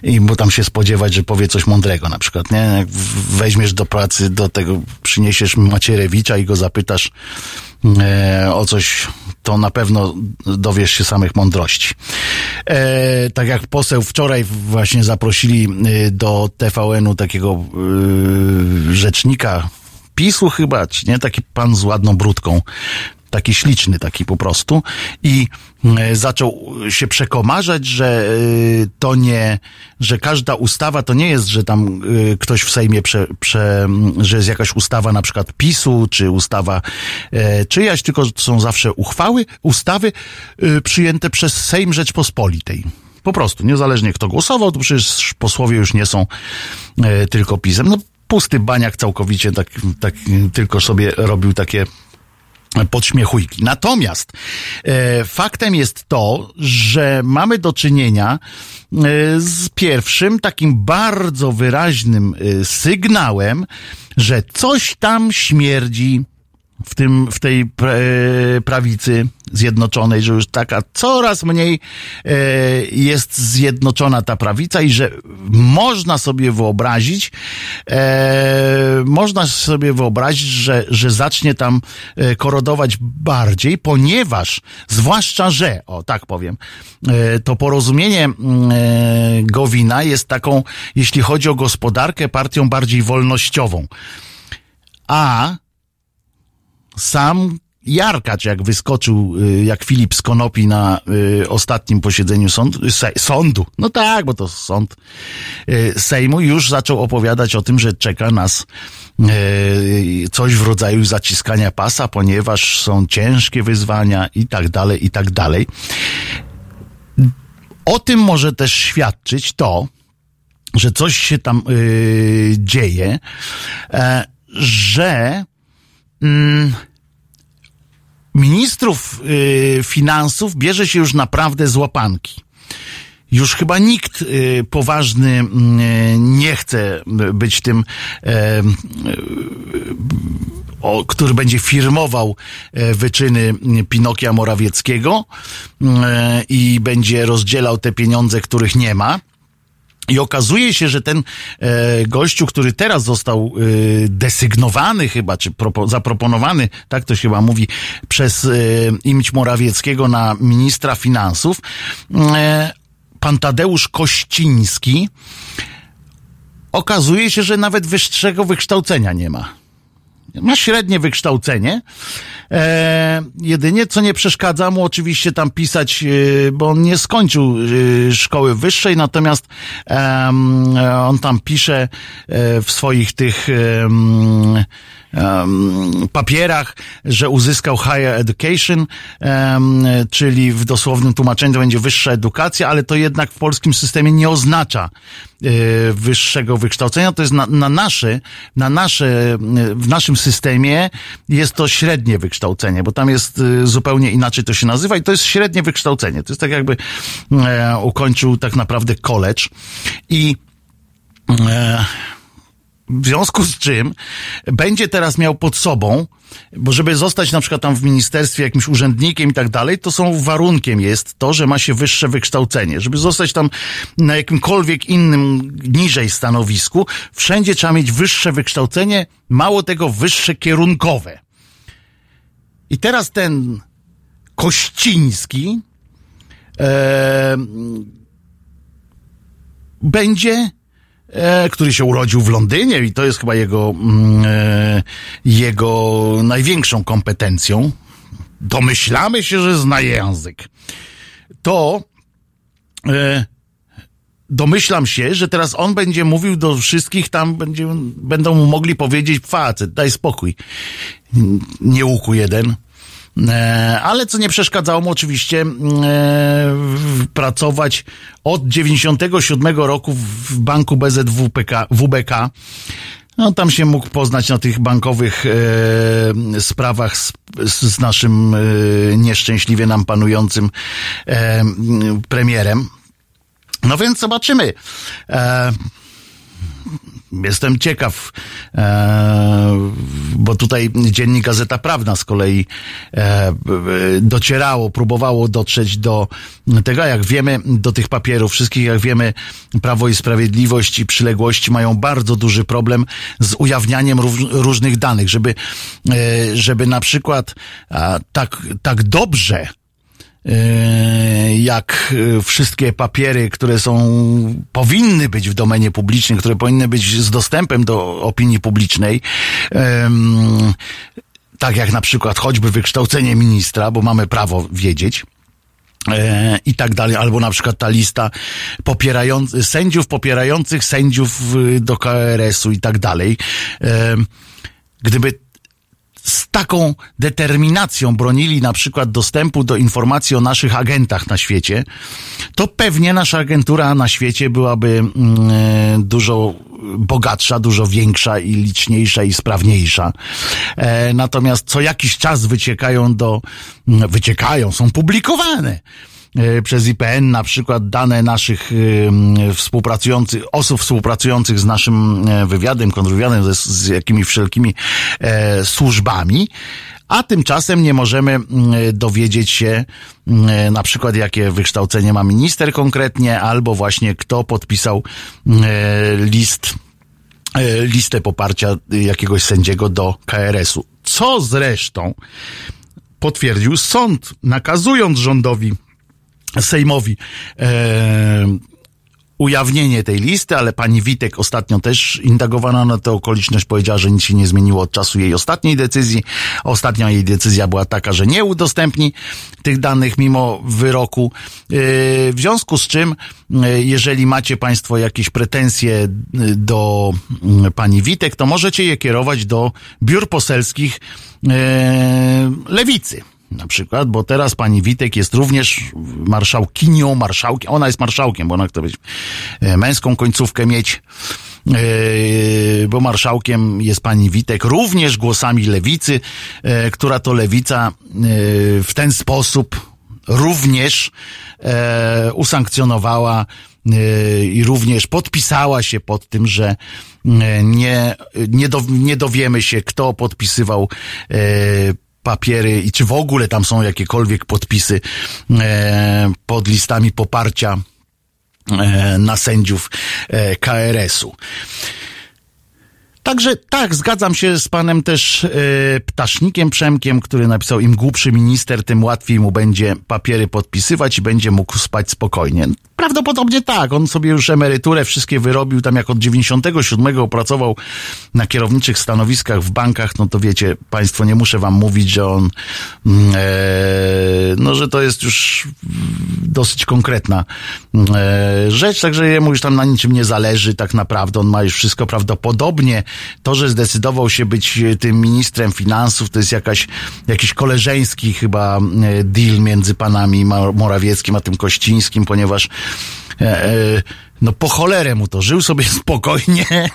I bo tam się spodziewać, że powie coś mądrego na przykład, nie? Jak weźmiesz do pracy, do tego, przyniesiesz Macierewicza i go zapytasz e, o coś, to na pewno dowiesz się samych mądrości. E, tak jak poseł wczoraj właśnie zaprosili e, do TVN-u takiego e, rzecznika PiSu chyba, czy nie? Taki pan z ładną brudką taki śliczny taki po prostu i e, zaczął się przekomarzać, że e, to nie, że każda ustawa to nie jest, że tam e, ktoś w Sejmie prze, prze, że jest jakaś ustawa na przykład PiSu, czy ustawa czyjaś, tylko są zawsze uchwały, ustawy przyjęte przez Sejm Rzeczpospolitej. Po prostu, niezależnie kto głosował, to przecież posłowie już nie są tylko PiSem. No pusty baniak całkowicie, tak, tak tylko sobie robił takie podśmiechujki. Natomiast e, faktem jest to, że mamy do czynienia e, z pierwszym takim bardzo wyraźnym e, sygnałem, że coś tam śmierdzi w tym, w tej e, prawicy zjednoczonej, że już taka coraz mniej e, jest zjednoczona ta prawica i że można sobie wyobrazić, e, można sobie wyobrazić, że, że zacznie tam korodować bardziej, ponieważ, zwłaszcza, że, o tak powiem, to porozumienie Gowina jest taką, jeśli chodzi o gospodarkę, partią bardziej wolnościową. A sam Jarkacz, jak wyskoczył, y, jak Filip z Konopi na y, ostatnim posiedzeniu sądu, se, sądu, no tak, bo to sąd y, Sejmu, już zaczął opowiadać o tym, że czeka nas coś w rodzaju zaciskania pasa, ponieważ są ciężkie wyzwania i tak dalej, i tak dalej. O tym może też świadczyć to, że coś się tam dzieje, e, że mm, ministrów y, finansów bierze się już naprawdę z łapanki. Już chyba nikt y, poważny y, nie chce być tym, e, o, który będzie firmował e, wyczyny Pinokia Morawieckiego i będzie rozdzielał te pieniądze, których nie ma. I okazuje się, że ten e, gościu, który teraz został e, desygnowany chyba, czy propo, zaproponowany, tak to się chyba mówi, przez e, Morawieckiego na ministra finansów, e, pan Tadeusz Kościński, okazuje się, że nawet wyższego wykształcenia nie ma. Ma średnie wykształcenie. E, jedynie co nie przeszkadza mu oczywiście tam pisać, e, bo on nie skończył e, szkoły wyższej, natomiast em, on tam pisze e, w swoich tych em, papierach, że uzyskał higher education, em, czyli w dosłownym tłumaczeniu to będzie wyższa edukacja, ale to jednak w polskim systemie nie oznacza e, wyższego wykształcenia. To jest na, na nasze, na nasze, w naszym systemie jest to średnie wykształcenie, bo tam jest e, zupełnie inaczej to się nazywa i to jest średnie wykształcenie. To jest tak jakby e, ukończył tak naprawdę college i e, w związku z czym będzie teraz miał pod sobą, bo żeby zostać na przykład tam w ministerstwie jakimś urzędnikiem i tak dalej, to są warunkiem jest to, że ma się wyższe wykształcenie. Żeby zostać tam na jakimkolwiek innym, niżej stanowisku, wszędzie trzeba mieć wyższe wykształcenie, mało tego wyższe kierunkowe. I teraz ten Kościński e, będzie który się urodził w Londynie i to jest chyba jego, mm, e, jego największą kompetencją. Domyślamy się, że zna język. To e, domyślam się, że teraz on będzie mówił do wszystkich, tam będzie, będą mu mogli powiedzieć, facet, daj spokój. Nie łuku jeden. E, ale co nie przeszkadzało mu oczywiście e, w- pracować od 97 roku w banku BZWPK, WBK. No, tam się mógł poznać na tych bankowych e, sprawach z, z naszym e, nieszczęśliwie nam panującym e, premierem. No więc zobaczymy. E, Jestem ciekaw, e, bo tutaj dziennik Gazeta Prawna z kolei e, docierało, próbowało dotrzeć do tego, jak wiemy, do tych papierów. Wszystkich, jak wiemy, Prawo i Sprawiedliwość i przyległości mają bardzo duży problem z ujawnianiem róż, różnych danych, żeby, e, żeby na przykład tak, tak dobrze jak e, wszystkie papiery, które są, powinny być w domenie publicznej, które powinny być z dostępem do opinii publicznej, tak jak na przykład choćby wykształcenie ministra, bo mamy prawo wiedzieć, e, i tak dalej, albo na przykład ta lista popierających, sędziów popierających sędziów y, do KRS-u i tak dalej. Gdyby z taką determinacją bronili na przykład dostępu do informacji o naszych agentach na świecie, to pewnie nasza agentura na świecie byłaby mm, e, dużo bogatsza, dużo większa i liczniejsza i sprawniejsza. E, natomiast co jakiś czas wyciekają do, mm, wyciekają, są publikowane przez IPN na przykład dane naszych e, współpracujących, osób współpracujących z naszym e, wywiadem, kontrwywiadem, z, z jakimi wszelkimi e, służbami, a tymczasem nie możemy dowiedzieć się na przykład jakie wykształcenie ma minister konkretnie, albo właśnie kto podpisał e, list e, listę poparcia jakiegoś sędziego do KRS-u. Co zresztą potwierdził sąd, nakazując rządowi Sejmowi e, ujawnienie tej listy, ale pani Witek ostatnio też indagowana na tę okoliczność powiedziała, że nic się nie zmieniło od czasu jej ostatniej decyzji. Ostatnia jej decyzja była taka, że nie udostępni tych danych mimo wyroku. E, W związku z czym, e, jeżeli macie państwo jakieś pretensje e, do pani Witek, to możecie je kierować do biur poselskich lewicy na przykład, bo teraz pani Witek jest również marszałkinią, marszałkiem, ona jest marszałkiem, bo ona chce być e, męską końcówkę mieć, e, bo marszałkiem jest pani Witek, również głosami lewicy, e, która to lewica w ten sposób również usankcjonowała i również podpisała się pod tym, że nie, nie, do, nie dowiemy się, kto podpisywał papiery i czy w ogóle tam są jakiekolwiek podpisy e, pod listami poparcia e, na sędziów e, KRS-u. Także tak, zgadzam się z panem też e, Ptasznikiem Przemkiem, który napisał, im głupszy minister, tym łatwiej mu będzie papiery podpisywać i będzie mógł spać spokojnie. Prawdopodobnie tak, on sobie już emeryturę wszystkie wyrobił, tam jak od 97 pracował na kierowniczych stanowiskach w bankach, no to wiecie, państwo, nie muszę wam mówić, że on, mm, e, no, że to jest już dosyć konkretna e, rzecz, także jemu już tam na niczym nie zależy tak naprawdę, on ma już wszystko prawdopodobnie. To, że zdecydował się być e, tym ministrem finansów, to jest jakaś, jakiś koleżeński chyba e, deal między panami Morawieckim a tym Kościńskim, ponieważ e, e, no po cholerę mu to żył sobie spokojnie,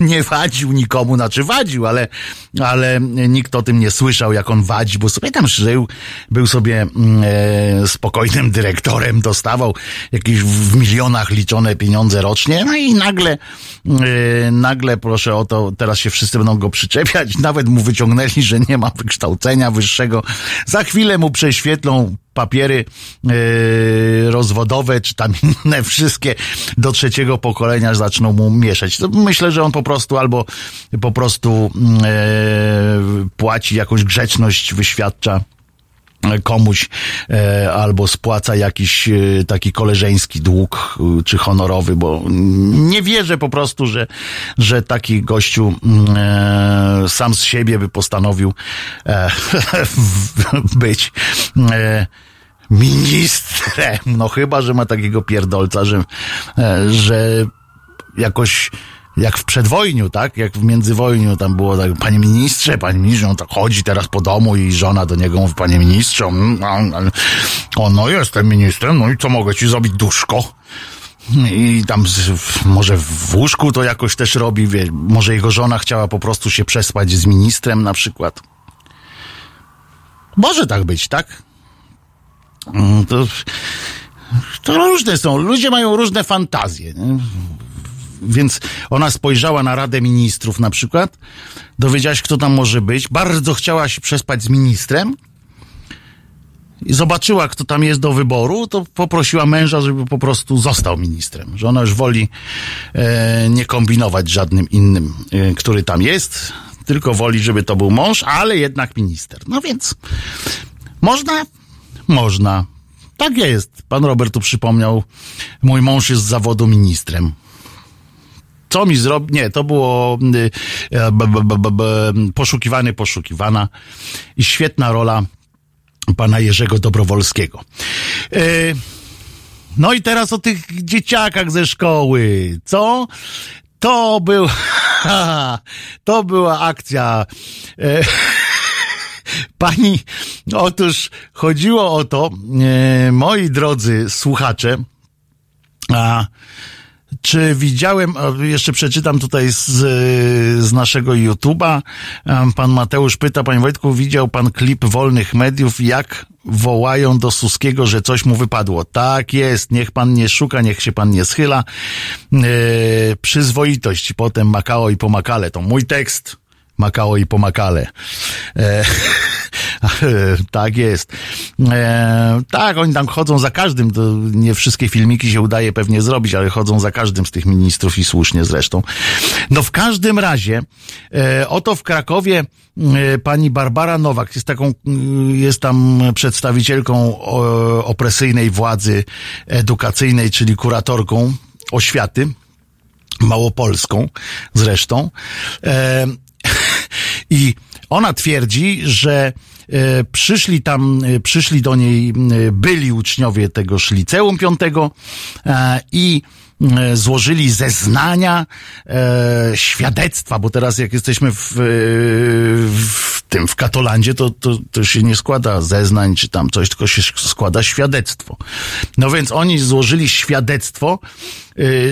nie wadził nikomu, znaczy wadził, ale, ale nikt o tym nie słyszał, jak on wadzi, bo sobie tam żył, był sobie mm, e, spokojnym dyrektorem, dostawał jakieś w milionach liczone pieniądze rocznie, no i nagle, e, nagle proszę o to, teraz się wszyscy będą go przyczepiać, nawet mu wyciągnęli, że nie ma wykształcenia wyższego, za chwilę mu prześwietlą papiery yy, rozwodowe, czy tam inne wszystkie do trzeciego pokolenia zaczną mu mieszać. Myślę, że on po prostu albo po prostu yy, płaci jakąś grzeczność, wyświadcza komuś e, albo spłaca jakiś e, taki koleżeński dług e, czy honorowy, bo nie wierzę po prostu, że, że taki gościu mm, e, sam z siebie by postanowił e, być e, ministrem. No chyba, że ma takiego pierdolca, że, e, że jakoś jak w przedwojniu, tak? Jak w międzywojniu tam było tak, panie ministrze, panie ministrze, on tak chodzi teraz po domu i żona do niego mówi, panie ministrze, on no jestem ministrem, no i co mogę ci zrobić, duszko? I tam może w łóżku to jakoś też robi, wie, może jego żona chciała po prostu się przespać z ministrem na przykład. Może tak być, tak? Mm, To, to różne są. Ludzie mają różne fantazje. nie? Więc ona spojrzała na Radę Ministrów na przykład, dowiedziałaś, kto tam może być, bardzo chciała się przespać z ministrem i zobaczyła, kto tam jest do wyboru, to poprosiła męża, żeby po prostu został ministrem. Że ona już woli e, nie kombinować z żadnym innym, e, który tam jest, tylko woli, żeby to był mąż, ale jednak minister. No więc można? Można. Tak jest. Pan Robert tu przypomniał, mój mąż jest z zawodu ministrem. Co mi zrobi? Nie, to było y, e, b, b, b, poszukiwany, poszukiwana i świetna rola pana Jerzego Dobrowolskiego. Y, no i teraz o tych dzieciakach ze szkoły. Co? To był, to była akcja. e, Pani, otóż chodziło o to, e, moi drodzy słuchacze, a czy widziałem, jeszcze przeczytam tutaj z, z naszego YouTube'a, em, pan Mateusz pyta, panie Wojtku, widział pan klip wolnych mediów, jak wołają do Suskiego, że coś mu wypadło. Tak jest, niech pan nie szuka, niech się pan nie schyla. E, przyzwoitość, potem Makao i pomakale, to mój tekst. Makao i pomakale. E, tak jest. E, tak, oni tam chodzą za każdym. To nie wszystkie filmiki się udaje pewnie zrobić, ale chodzą za każdym z tych ministrów i słusznie zresztą. No w każdym razie, e, oto w Krakowie e, pani Barbara Nowak jest taką, mm, jest tam przedstawicielką o, opresyjnej władzy edukacyjnej, czyli kuratorką oświaty. Małopolską zresztą. E, I ona twierdzi, że e, przyszli tam, e, przyszli do niej byli uczniowie tegoż liceum piątego e, i złożyli zeznania, świadectwa, bo teraz jak jesteśmy w, w tym, w Katolandzie, to, to, to się nie składa zeznań czy tam coś, tylko się składa świadectwo. No więc oni złożyli świadectwo,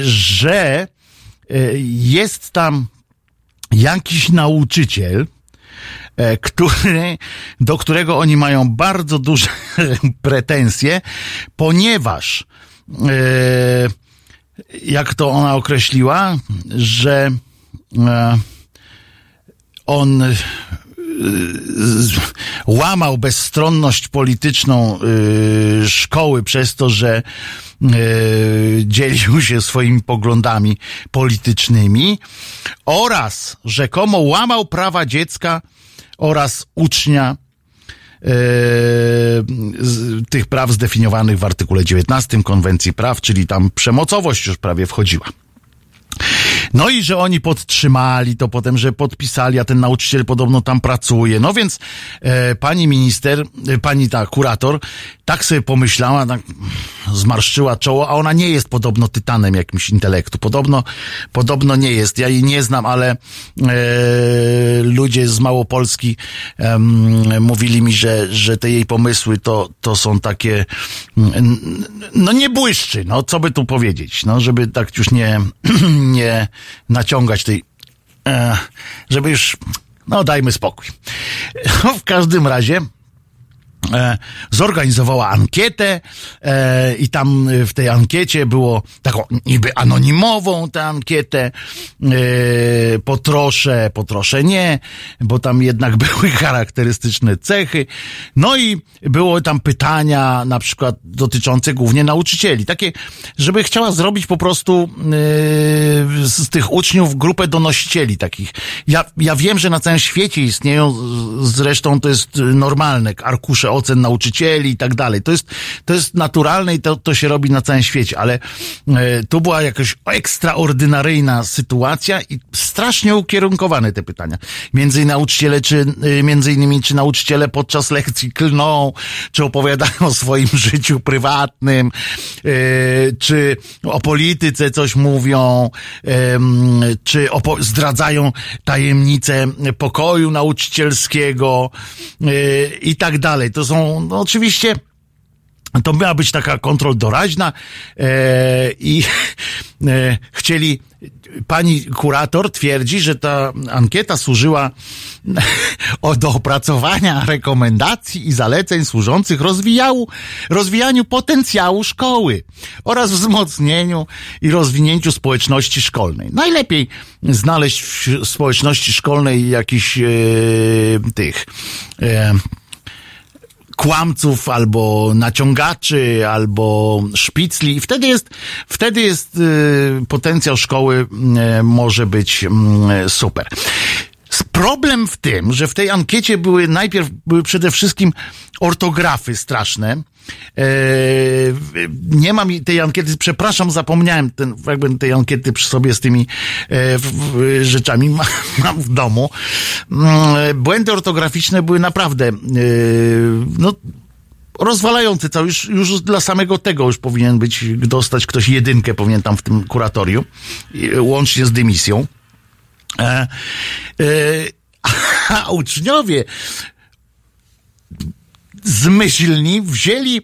że jest tam jakiś nauczyciel, e, który, do którego oni mają bardzo duże pretensje, ponieważ, e, jak to ona określiła, że e, on łamał bezstronność polityczną y, szkoły przez to, że y, dzielił się swoimi poglądami politycznymi oraz rzekomo łamał prawa dziecka oraz ucznia y, tych praw zdefiniowanych w artykule 19 Konwencji Praw, czyli tam przemocowość już prawie wchodziła. No i że oni podtrzymali to potem, że podpisali, a ten nauczyciel podobno tam pracuje. No więc e, pani minister, e, pani ta kurator, tak sobie pomyślała, tak zmarszczyła czoło, a ona nie jest podobno tytanem jakimś intelektu. Podobno, podobno nie jest. Ja jej nie znam, ale e, ludzie z Małopolski mówili mi, że, że te jej pomysły to, to są takie, no nie błyszczy, no co by tu powiedzieć, no żeby tak już nie, nie naciągać tej, e, żeby już, no dajmy spokój. W każdym razie, zorganizowała ankietę e, i tam e, w tej ankiecie było taką niby anonimową tę ankietę e, potroszę, potroszę nie, bo tam jednak były charakterystyczne cechy. No i było tam pytania na przykład dotyczące głównie nauczycieli. Takie, żeby chciała zrobić po prostu e, z tych uczniów grupę donosicieli takich. Ja, ja wiem, że na całym świecie istnieją, zresztą to jest normalne, arkusze ocen nauczycieli i tak dalej. To jest, to jest naturalne i to, to się robi na całym świecie, ale e, tu była jakaś ekstraordynaryjna sytuacja i strasznie ukierunkowane te pytania. Między nauczyciele, czy, e, między innymi, czy nauczyciele podczas lekcji klną, czy opowiadają o swoim życiu prywatnym, e, czy o polityce coś mówią, em, czy opo- zdradzają tajemnice pokoju nauczycielskiego e, i tak dalej. To są no, oczywiście to miała być taka kontrol doraźna e, i e, chcieli, pani kurator twierdzi, że ta ankieta służyła do opracowania rekomendacji i zaleceń służących rozwijału, rozwijaniu potencjału szkoły oraz wzmocnieniu i rozwinięciu społeczności szkolnej. Najlepiej znaleźć w społeczności szkolnej jakichś e, tych e, kłamców, albo naciągaczy, albo szpicli. I wtedy jest, wtedy jest y, potencjał szkoły y, może być y, super. Problem w tym, że w tej ankiecie były najpierw, były przede wszystkim ortografy straszne. E, nie mam tej ankiety, przepraszam, zapomniałem ten, jakby tej ankiety przy sobie z tymi e, w, w, rzeczami ma, mam w domu. Mm, Błędy ortograficzne były naprawdę, e, no, cały, już, już dla samego tego już powinien być, dostać ktoś jedynkę, powinien tam w tym kuratorium, łącznie z dymisją. E, e, a uczniowie zmyślni wzięli e,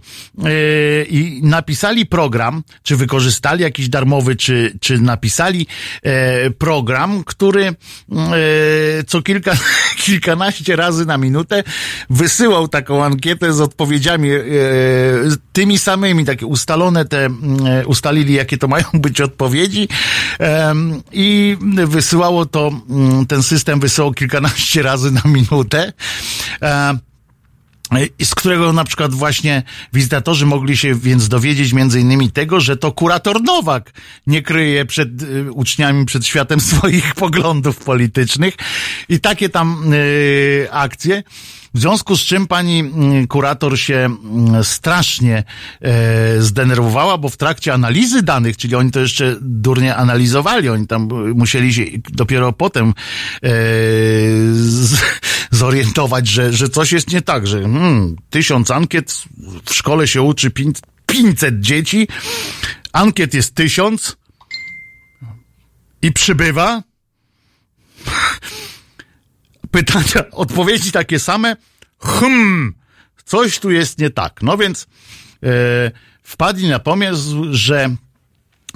i napisali program, czy wykorzystali jakiś darmowy, czy, czy napisali e, program, który e, co kilka, kilkanaście razy na minutę wysyłał taką ankietę z odpowiedziami tymi samymi, takie ustalone te, ustalili jakie to mają być odpowiedzi i wysyłało to, ten system wysyłał kilkanaście razy na minutę. Z którego na przykład właśnie wizytatorzy mogli się więc dowiedzieć między innymi tego, że to kurator Nowak nie kryje przed y, uczniami, przed światem swoich poglądów politycznych i takie tam y, akcje. W związku z czym pani y, kurator się y, strasznie e, zdenerwowała, bo w trakcie analizy danych, czyli oni to jeszcze durnie analizowali, oni tam y, musieli się dopiero potem zorientować, że, że coś jest nie tak, że hmm, tysiąc ankiet, w szkole się uczy pięć- 500 dzieci, ankiet jest tysiąc i przybywa. Pytania, odpowiedzi takie same. Hmm, coś tu jest nie tak. No więc e, wpadli na pomysł, że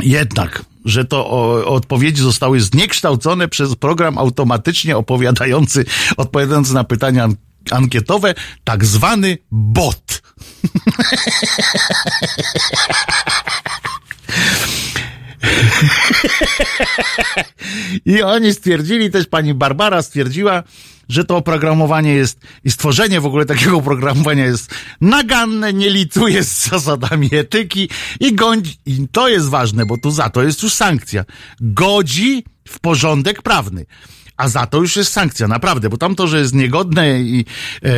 jednak, że to o, odpowiedzi zostały zniekształcone przez program automatycznie opowiadający, odpowiadający na pytania an- ankietowe, tak zwany bot. I oni stwierdzili, też pani Barbara stwierdziła, że to oprogramowanie jest i stworzenie w ogóle takiego oprogramowania jest naganne, nie licuje z zasadami etyki i godzi, i to jest ważne, bo tu za to jest już sankcja, godzi w porządek prawny. A za to już jest sankcja, naprawdę, bo tam to, że jest niegodne i e,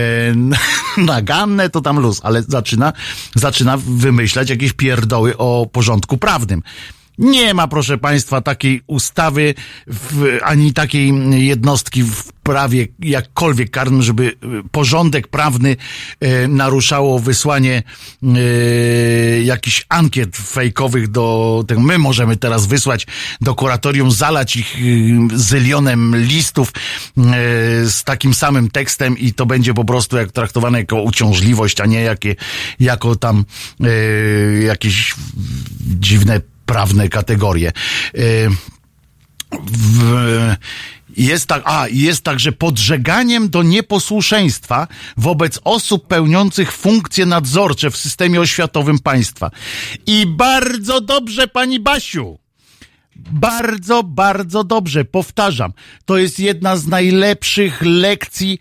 naganne, to tam luz, ale zaczyna, zaczyna wymyślać jakieś pierdoły o porządku prawnym. Nie ma, proszę Państwa, takiej ustawy, w, ani takiej jednostki w prawie jakkolwiek karnym, żeby y, porządek prawny e, naruszało wysłanie e, jakichś ankiet fejkowych do tego. My możemy teraz wysłać do kuratorium, zalać ich y, zylionem listów e, z takim samym tekstem i to będzie po prostu jak traktowane jako uciążliwość, a nie jakie, jako tam e, jakieś dziwne prawne kategorie. E, w, jest tak, a, jest także podżeganiem do nieposłuszeństwa wobec osób pełniących funkcje nadzorcze w systemie oświatowym państwa. I bardzo dobrze, pani Basiu. Bardzo, bardzo dobrze. Powtarzam, to jest jedna z najlepszych lekcji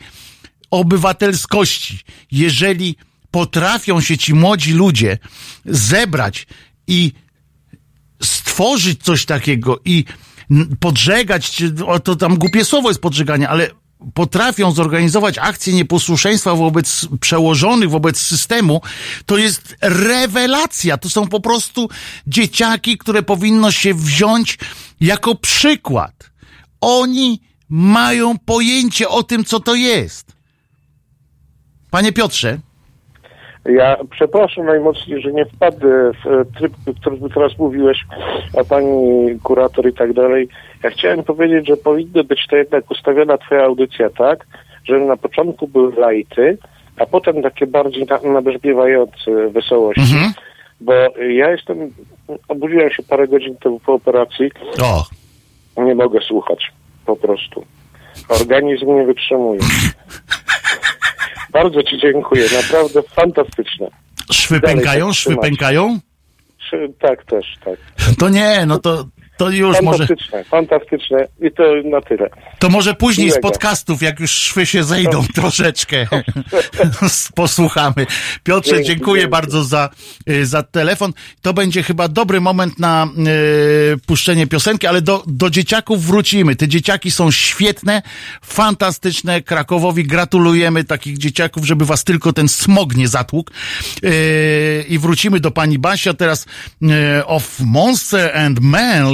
obywatelskości. Jeżeli potrafią się ci młodzi ludzie zebrać i stworzyć coś takiego i podżegać, to tam głupie słowo jest podżeganie, ale potrafią zorganizować akcję nieposłuszeństwa wobec przełożonych, wobec systemu, to jest rewelacja. To są po prostu dzieciaki, które powinno się wziąć jako przykład. Oni mają pojęcie o tym, co to jest. Panie Piotrze, Ja przepraszam najmocniej, że nie wpadnę w e, tryb, o którym teraz mówiłeś, a pani kurator i tak dalej. Ja chciałem powiedzieć, że powinny być to jednak ustawiona twoja audycja tak, żeby na początku były lajty, a potem takie bardziej na, nabrzmiewające wesołości. Bo ja jestem, obudziłem się parę godzin temu po operacji, o, nie mogę słuchać, po prostu. Organizm nie wytrzymuje. Bardzo Ci dziękuję, naprawdę fantastyczne. szwy Dalej pękają, szwy trzymać. pękają? Tak, też, tak. To nie, no to, to już może, Fantastyczne, fantastyczne i to na tyle. to może później z Miłego. podcastów, jak już szwy się zejdą troszeczkę, posłuchamy. Piotrze, Dzięki, dziękuję dzięki. bardzo za, y, za telefon. To będzie chyba dobry moment na y, puszczenie piosenki, ale do, do dzieciaków wrócimy. Te dzieciaki są świetne, fantastyczne. Krakowowi gratulujemy takich dzieciaków, żeby was tylko ten smog nie zatłukł. Y, I wrócimy do pani Basia teraz y, of Monster and Man,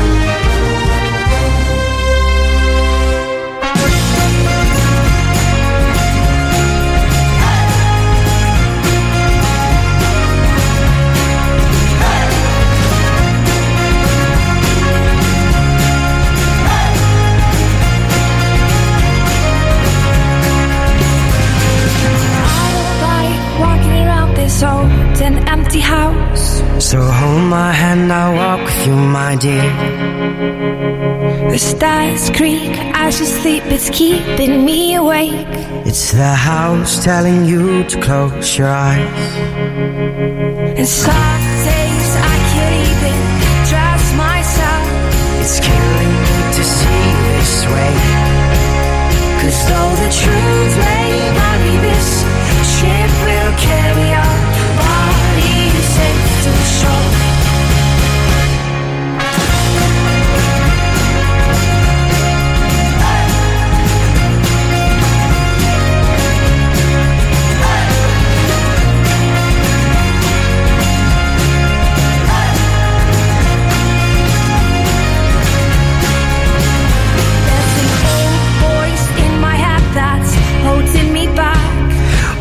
So hold my hand, I'll walk with you, my dear. The stars creak as you sleep, it's keeping me awake. It's the house telling you to close your eyes. And some days I can't even trust myself. It's killing me to see this way. Cause though the truth may vary, this ship will carry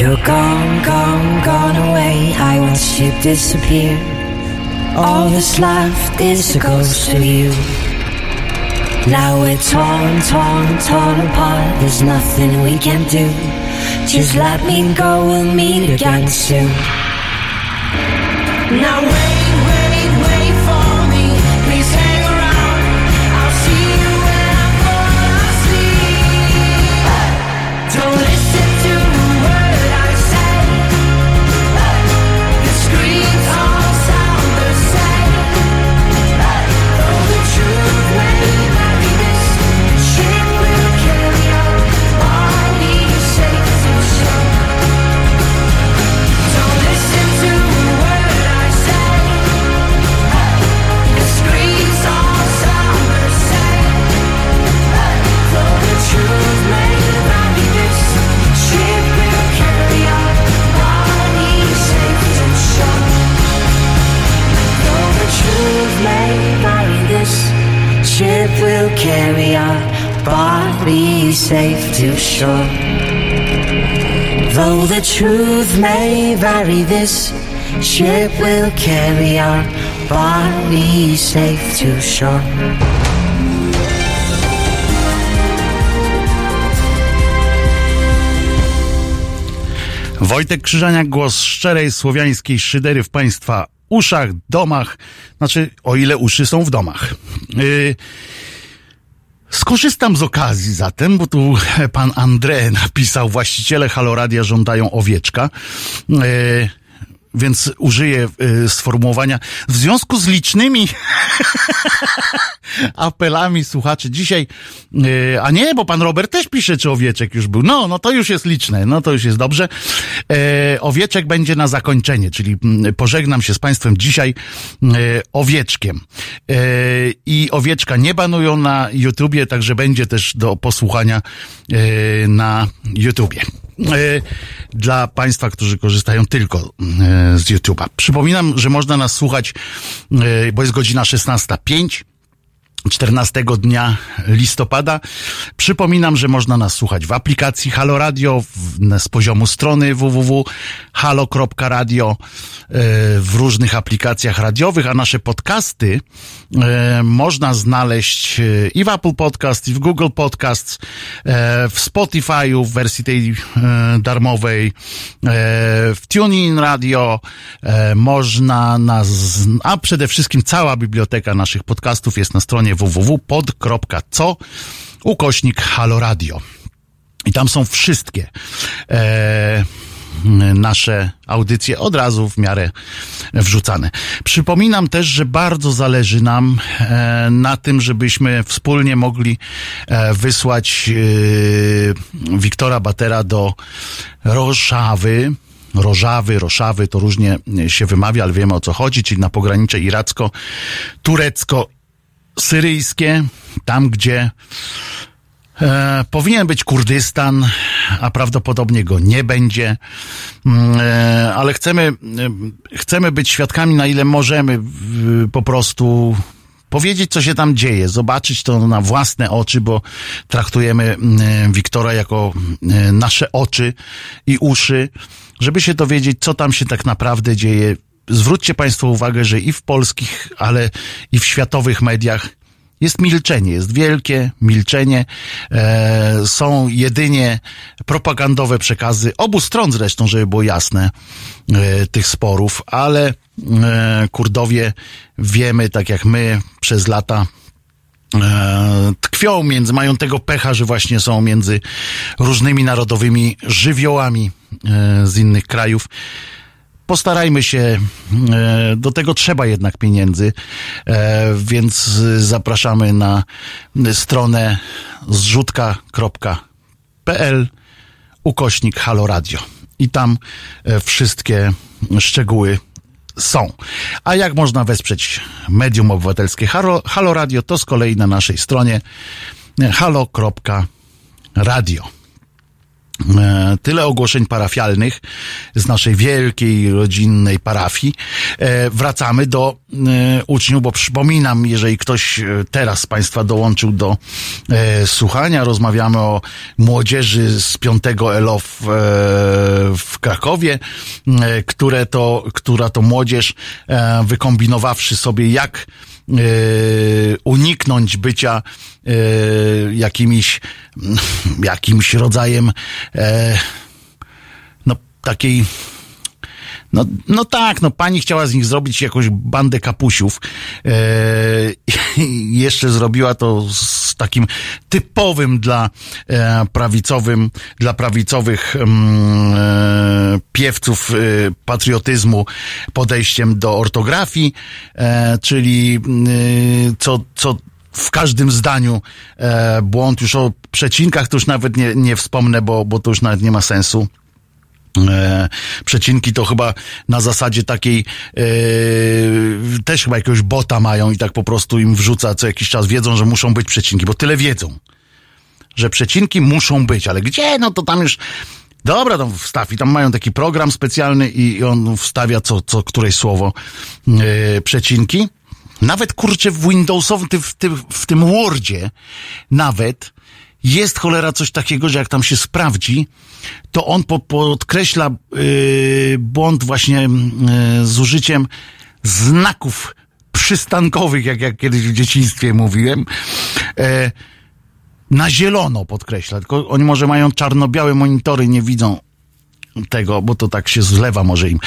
You're gone, gone, gone away. I watched you disappear. All that's left is a ghost of you. Now we're torn, torn, torn apart. There's nothing we can do. Just let me go, we'll meet again soon. Now truth may vary, this ship will carry our body safe to shore. Wojtek Krzyżaniak, głos szczerej słowiańskiej szydery w Państwa uszach, domach, znaczy o ile uszy są w domach. Yy, Skorzystam z okazji zatem, bo tu pan André napisał, właściciele Haloradia żądają owieczka. Więc użyję y, sformułowania w związku z licznymi apelami słuchaczy dzisiaj, y, a nie, bo pan Robert też pisze, czy owieczek już był. No, no to już jest liczne, no to już jest dobrze. E, owieczek będzie na zakończenie, czyli pożegnam się z państwem dzisiaj owieczkiem. I owieczka nie banują na YouTubie, także będzie też do posłuchania na YouTubie. Dla Państwa, którzy korzystają tylko e, z YouTube'a. Przypominam, że można nas słuchać, e, bo jest godzina 16.05. 14 dnia listopada. Przypominam, że można nas słuchać w aplikacji Halo Radio, z poziomu strony www.halo.radio, e, w różnych aplikacjach radiowych, a nasze podcasty e, można znaleźć e, i w Apple Podcast, i w Google Podcasts, w Spotify'u w wersji tej darmowej, w TuneIn Radio, można nas, a przede wszystkim cała biblioteka naszych podcastów jest na stronie www.pod.co ukośnik Halo Radio. I tam są wszystkie e, nasze audycje od razu w miarę wrzucane. Przypominam też, że bardzo zależy nam e, na tym, żebyśmy wspólnie mogli e, wysłać e, Wiktora Batera do Roszawy. Rożawy, Roszawy, to różnie się wymawia, ale wiemy o co chodzi, czyli na pogranicze iracko-turecko syryjskie, tam gdzie e, powinien być Kurdystan, a prawdopodobnie go nie będzie, Mm, e, ale chcemy, e, chcemy być świadkami na ile możemy po prostu powiedzieć, co się tam dzieje, zobaczyć to na własne oczy, bo traktujemy mm, Wiktora jako mm, nasze oczy i uszy, żeby się dowiedzieć, co tam się tak naprawdę dzieje. Zwróćcie Państwo uwagę, że i w polskich, ale i w światowych mediach jest milczenie, jest wielkie milczenie. E, są jedynie propagandowe przekazy obu stron zresztą, żeby było jasne, e, tych sporów, ale e, Kurdowie wiemy, tak jak my przez lata e, tkwią między, mają tego pecha, że właśnie są między różnymi narodowymi żywiołami e, z innych krajów. Postarajmy się, e, do tego trzeba jednak pieniędzy, e, więc zapraszamy na stronę zrzutka.pl ukośnik Halo Radio. I tam e, wszystkie szczegóły są. A jak można wesprzeć medium obywatelskie Halo, Halo Radio, to z kolei na naszej stronie halo.radio. E, Tyle ogłoszeń parafialnych z naszej wielkiej, rodzinnej parafii. E, Wracamy do e, uczniów, bo przypominam, jeżeli ktoś teraz z Państwa dołączył do słuchania, rozmawiamy o młodzieży z piątego ELO w, w Krakowie, które to, która to młodzież, wykombinowawszy sobie jak uniknąć bycia e, jakimiś, jakimś rodzajem e, no takiej no, no tak, no pani chciała z nich zrobić jakąś bandę kapusiów. E, i jeszcze zrobiła to z takim typowym dla e, prawicowym, dla prawicowych mm, e, piewców e, patriotyzmu podejściem do ortografii, e, czyli e, co, co w każdym zdaniu e, błąd. Już o przecinkach to już nawet nie, nie wspomnę, bo, bo to już nawet nie ma sensu. E, przecinki to chyba na zasadzie takiej e, też chyba jakiegoś bota mają i tak po prostu im wrzuca co jakiś czas wiedzą, że muszą być przecinki, bo tyle wiedzą, że przecinki muszą być, ale gdzie? No to tam już Dobra, tam wstaw i tam mają taki program specjalny i i on wstawia co, co któreś słowo e, przecinki. Nawet kurczę w Windowsowym, ty- w, tym w tym Wordzie, nawet jest cholera coś takiego, że jak tam się sprawdzi, to on po, podkreśla yy, błąd właśnie yy, z użyciem znaków przystankowych, jak, jak kiedyś w dzieciństwie mówiłem. E, na zielono podkreśla, tylko oni może mają czarno-białe monitory, nie widzą tego, bo to tak się zlewa może im,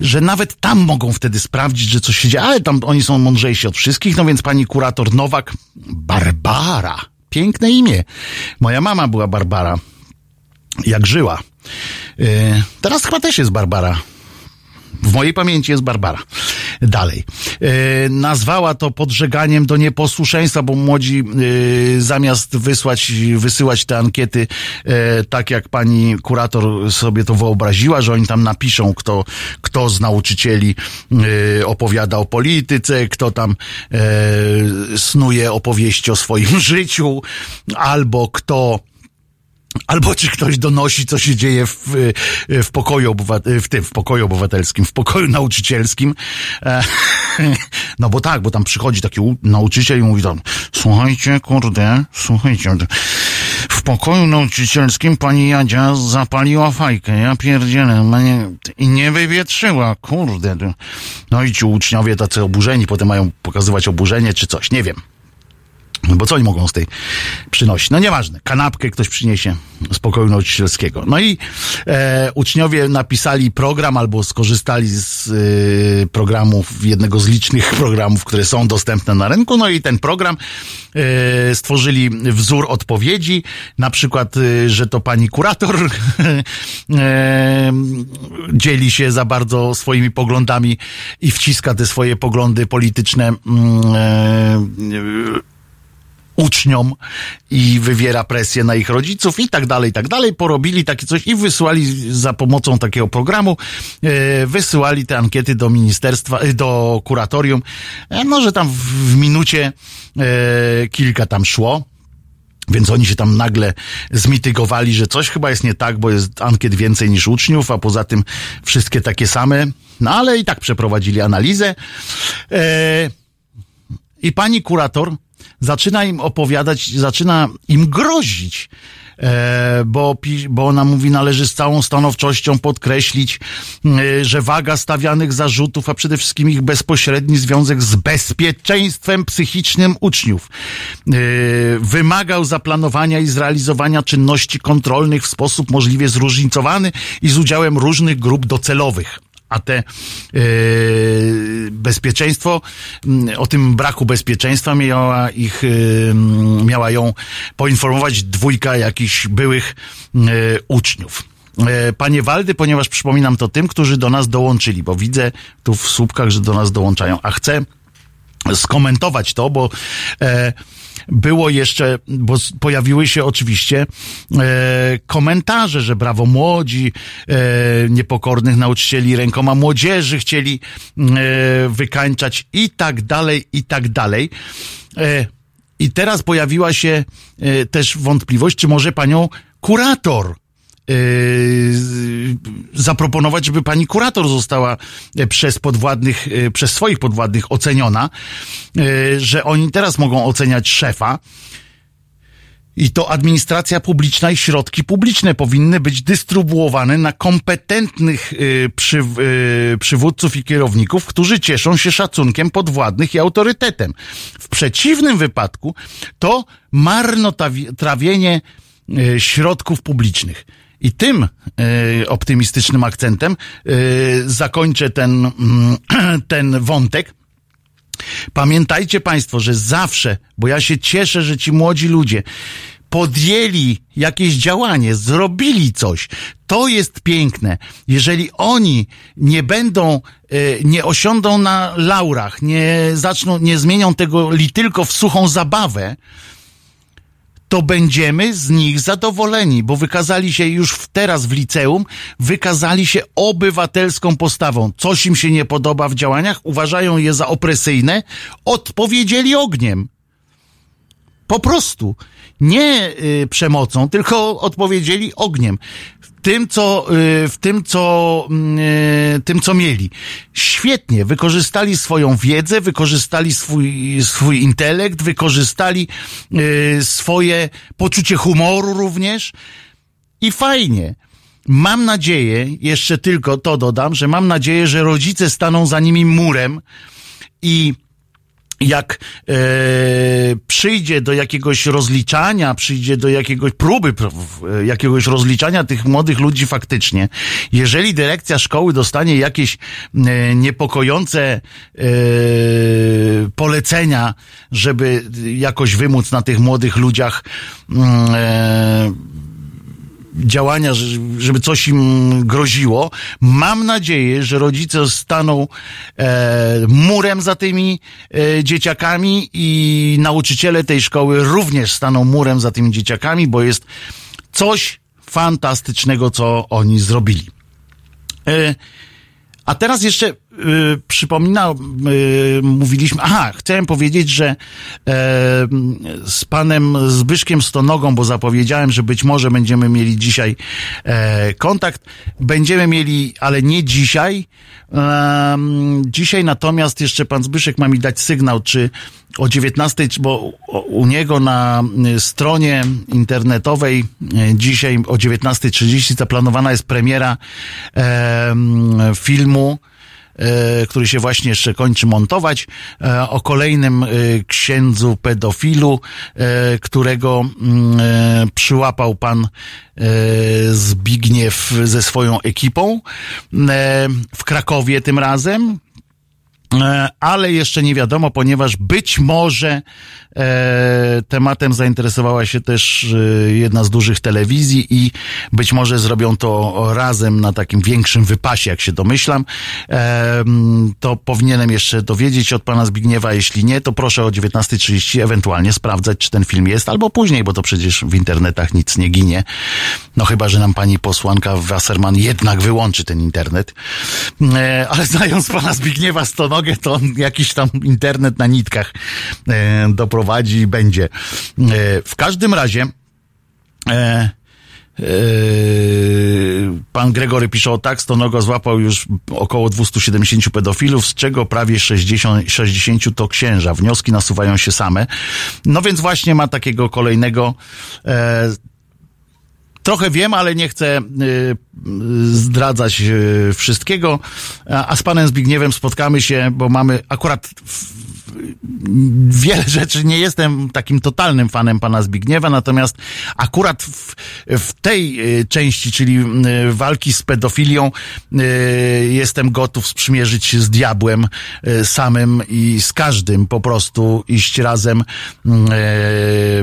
że nawet tam mogą wtedy sprawdzić, że coś się dzieje, ale tam oni są mądrzejsi od wszystkich, no więc pani kurator Nowak, Barbara, piękne imię. Moja mama była Barbara, jak żyła. E, teraz chyba też jest Barbara. W mojej pamięci jest Barbara. Dalej. E, nazwała to podżeganiem do nieposłuszeństwa, bo młodzi e, zamiast wysłać, wysyłać te ankiety, e, tak jak pani kurator sobie to wyobraziła, że oni tam napiszą, kto, kto z nauczycieli opowiada o polityce, kto tam snuje opowieści o swoim życiu, albo kto Albo czy ktoś donosi, co się dzieje w, w pokoju w tym, w pokoju obywatelskim, w pokoju nauczycielskim. E, No bo tak, bo tam przychodzi taki nauczyciel i mówi tam, słuchajcie, kurde, słuchajcie, w pokoju nauczycielskim pani Jadzia zapaliła fajkę, ja pierdzielę, mnie, i nie wywietrzyła, kurde. No i ci uczniowie tacy oburzeni, potem mają pokazywać oburzenie czy coś, nie wiem. No bo co oni mogą z tej przynosić? No nieważne, kanapkę ktoś przyniesie z pokoju nauczycielskiego. No i e, uczniowie napisali program albo skorzystali z e, programów, jednego z licznych programów, które są dostępne na rynku. No i ten program e, stworzyli wzór odpowiedzi, na przykład, e, że to pani kurator dzieli się za bardzo swoimi poglądami i wciska te swoje poglądy polityczne mm, uczniom i wywiera presję na ich rodziców i tak dalej, i tak dalej. Porobili takie coś i wysłali za pomocą takiego programu, e, wysyłali te ankiety do ministerstwa, e, do kuratorium. E, no, że tam w, minucie kilka tam szło. Więc oni się tam nagle zmitygowali, że coś chyba jest nie tak, bo jest ankiet więcej niż uczniów, a poza tym wszystkie takie same. No ale i tak przeprowadzili analizę. I pani kurator zaczyna im opowiadać, zaczyna im grozić, e, bo, bo ona mówi, należy z całą stanowczością podkreślić, e, że waga stawianych zarzutów, a przede wszystkim ich bezpośredni związek z bezpieczeństwem psychicznym uczniów, e, wymagał zaplanowania i zrealizowania czynności kontrolnych w sposób możliwie zróżnicowany i z udziałem różnych grup docelowych a te yy, bezpieczeństwo, o tym braku bezpieczeństwa miała ich, yy, miała ją poinformować dwójka jakichś byłych yy, uczniów. E, Panie Waldy, ponieważ przypominam to tym, którzy do nas dołączyli, bo widzę tu w słupkach, że do nas dołączają, a chcę skomentować to, bo e, było jeszcze, bo pojawiły się oczywiście e, komentarze, że brawo młodzi, e, niepokornych nauczycieli rękoma młodzieży chcieli e, wykańczać i tak dalej, i tak dalej. E, I teraz pojawiła się e, też wątpliwość, czy może panią kurator zaproponować, żeby pani kurator została e, przez podwładnych, e, przez swoich podwładnych oceniona, e, że oni teraz mogą oceniać szefa. I to administracja publiczna i środki publiczne powinny być dystrybuowane na kompetentnych y, przy, y, przywódców i kierowników, którzy cieszą się szacunkiem podwładnych i autorytetem. W przeciwnym wypadku to marnotrawienie y, środków publicznych. I tym y, optymistycznym akcentem y, zakończę ten, mm, ten wątek. Pamiętajcie Państwo, że zawsze, bo ja się cieszę, że ci młodzi ludzie podjęli jakieś działanie, zrobili coś. To jest piękne. Jeżeli oni nie będą, e, nie osiądą na laurach, nie zaczną, nie zmienią tego li tylko w suchą zabawę, to będziemy z nich zadowoleni, bo wykazali się już teraz w liceum, wykazali się obywatelską postawą. Coś im się nie podoba w działaniach, uważają je za opresyjne, odpowiedzieli ogniem. Po prostu. Nie y, przemocą, tylko odpowiedzieli ogniem. Tym, co, y, w tym, co, mm, y, tym, co mieli. Świetnie, wykorzystali swoją wiedzę, wykorzystali swój, swój intelekt, wykorzystali y, swoje poczucie humoru również i fajnie. Mam nadzieję, jeszcze tylko to dodam, że mam nadzieję, że rodzice staną za nimi murem i jak e, przyjdzie do jakiegoś rozliczania, przyjdzie do jakiegoś próby, pr- w- jakiegoś rozliczania tych młodych ludzi faktycznie, jeżeli dyrekcja szkoły dostanie jakieś e, niepokojące e, polecenia, żeby jakoś wymóc na tych młodych ludziach mm, e, działania, że- żeby coś im groziło. Mam nadzieję, że rodzice staną e, murem za tymi e, dzieciakami i nauczyciele tej szkoły również staną murem za tymi dzieciakami, bo jest coś fantastycznego, co oni zrobili. E, a teraz jeszcze y, przypomina, y, mówiliśmy, aha, chciałem powiedzieć, że e, z panem Zbyszkiem Stonogą, bo zapowiedziałem, że być może będziemy mieli dzisiaj e, kontakt, będziemy mieli, ale nie dzisiaj. Dzisiaj natomiast jeszcze pan Zbyszek ma mi dać sygnał, czy o 19, czy- bo u niego na y, stronie internetowej y, dzisiaj o 19.30 zaplanowana jest premiera em, filmu, który się właśnie jeszcze kończy montować, e, o kolejnym e, księdzu pedofilu, e, którego mm, e, przyłapał pan e, Zbigniew ze swoją ekipą e, w Krakowie tym razem. E, ale jeszcze nie wiadomo, ponieważ być może e, tematem zainteresowała się też e, jedna z dużych telewizji i być może zrobią to razem na takim większym wypasie, jak się domyślam. E, to powinienem jeszcze dowiedzieć od pana Zbigniewa, jeśli nie, to proszę o 19.30 ewentualnie sprawdzać, czy ten film jest, albo później, bo to przecież w internetach nic nie ginie. No chyba, że nam pani posłanka Wasserman jednak wyłączy ten internet. E, ale znając pana Zbigniewa Stonogę, to on jakiś tam internet na nitkach e, doprowadzi i będzie. E, w każdym razie e, e, Pan Gregory pisze o tak, Stonogo złapał już około 270 pedofilów, z czego prawie 60, 60 to księża. Wnioski nasuwają się same. No więc właśnie ma takiego kolejnego e, Trochę wiem, ale nie chcę y, zdradzać y, wszystkiego. A, a z panem Zbigniewem spotkamy się, bo mamy akurat w, wiele rzeczy. Nie jestem takim totalnym fanem pana Zbigniewa, natomiast akurat w, w tej y, części, czyli y, walki z pedofilią, y, jestem gotów sprzymierzyć się z diabłem samym i z każdym po prostu iść razem,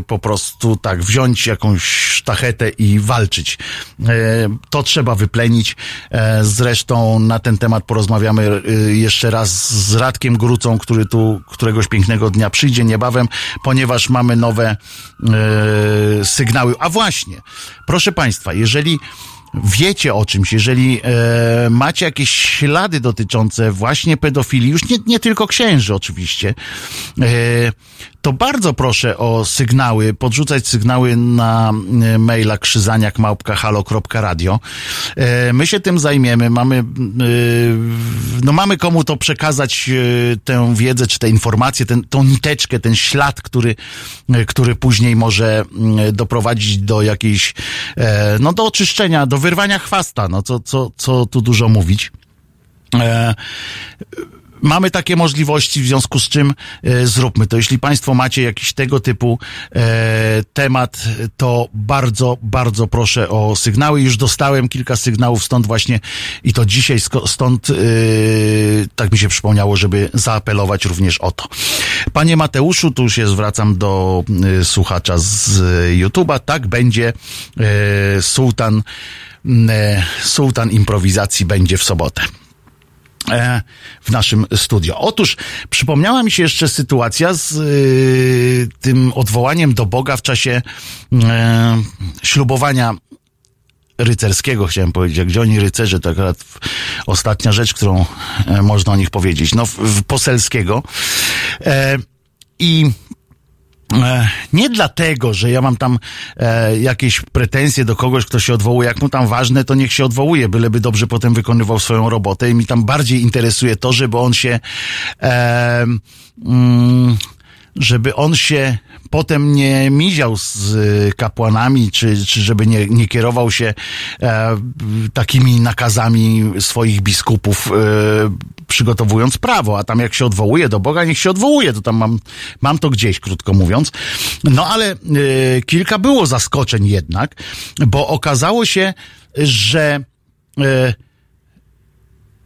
po prostu tak, wziąć jakąś sztachetę i walczyć. E, To trzeba wyplenić. E, Zresztą na ten temat porozmawiamy e, jeszcze raz z Radkiem Grucą, który tu któregoś pięknego dnia przyjdzie niebawem, ponieważ mamy nowe e, sygnały. A właśnie, proszę Państwa, jeżeli wiecie o czymś, jeżeli e, macie jakieś ślady dotyczące właśnie pedofilii, już nie, nie tylko księży oczywiście, e, to bardzo proszę o sygnały, podrzucać sygnały na e, maila krzyzaniak.halo.radio. E, my się tym zajmiemy, mamy, e, no mamy komu to przekazać tę wiedzę, czy tę informację, ten, tą niteczkę, ten ślad, który, który później może mm, doprowadzić do jakiejś, no do oczyszczenia, do wyrwania chwasta, no co, co, co tu dużo mówić. Mamy takie możliwości, w związku z czym e, zróbmy to. Jeśli Państwo macie jakiś tego typu e, temat, to bardzo, bardzo proszę o sygnały. Już dostałem kilka sygnałów stąd właśnie i to dzisiaj stąd e, tak mi się przypomniało, żeby zaapelować również o to. Panie Mateuszu, tu się zwracam do e, słuchacza z YouTube'a. Tak będzie e, sułtan, e, sułtan improwizacji będzie w sobotę w naszym studio. Otóż przypomniała mi się jeszcze sytuacja z y, tym odwołaniem do Boga w czasie e, ślubowania rycerskiego, chciałem powiedzieć. Gdzie oni rycerze, to akurat ostatnia rzecz, którą e, można o nich powiedzieć. No, w, w poselskiego. E, I E, Nie dlatego, że ja mam tam e, jakieś pretensje do kogoś, kto się odwołuje. Jak mu tam ważne, to niech się odwołuje, byleby dobrze potem wykonywał swoją robotę. I mi tam bardziej interesuje to, żeby on się. E, mm, żeby on się potem nie miział z kapłanami, czy, czy żeby nie, nie kierował się e, takimi nakazami swoich biskupów, e, przygotowując prawo, a tam jak się odwołuje do Boga, niech się odwołuje, to tam mam, mam to gdzieś, krótko mówiąc. No ale e, kilka było zaskoczeń jednak, bo okazało się, że e,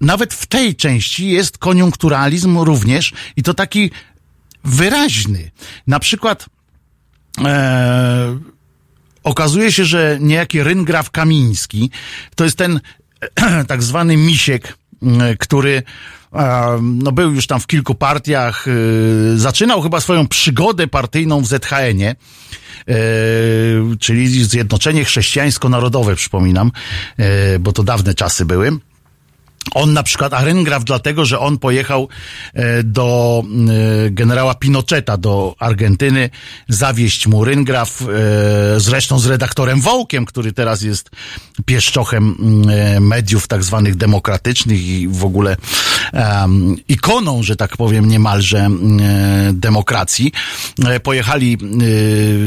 nawet w tej części jest koniunkturalizm również i to taki wyraźny. Na przykład e, okazuje się, że niejaki Ryngraf Kamiński to jest ten tak zwany misiek, który no był już tam w kilku partiach, e, zaczynał chyba swoją przygodę partyjną w ZHN-ie, e, czyli Zjednoczenie Chrześcijańsko-Narodowe, przypominam, e, bo to dawne czasy były. On na przykład, a Ryngraf dlatego, że on pojechał e, do e, generała Pinocheta do Argentyny, zawieść mu Ryngraf, e, zresztą z redaktorem Wołkiem, który teraz jest pieszczochem e, mediów tak zwanych demokratycznych i w ogóle em, ikoną, że tak powiem, niemalże e, demokracji. Pojechali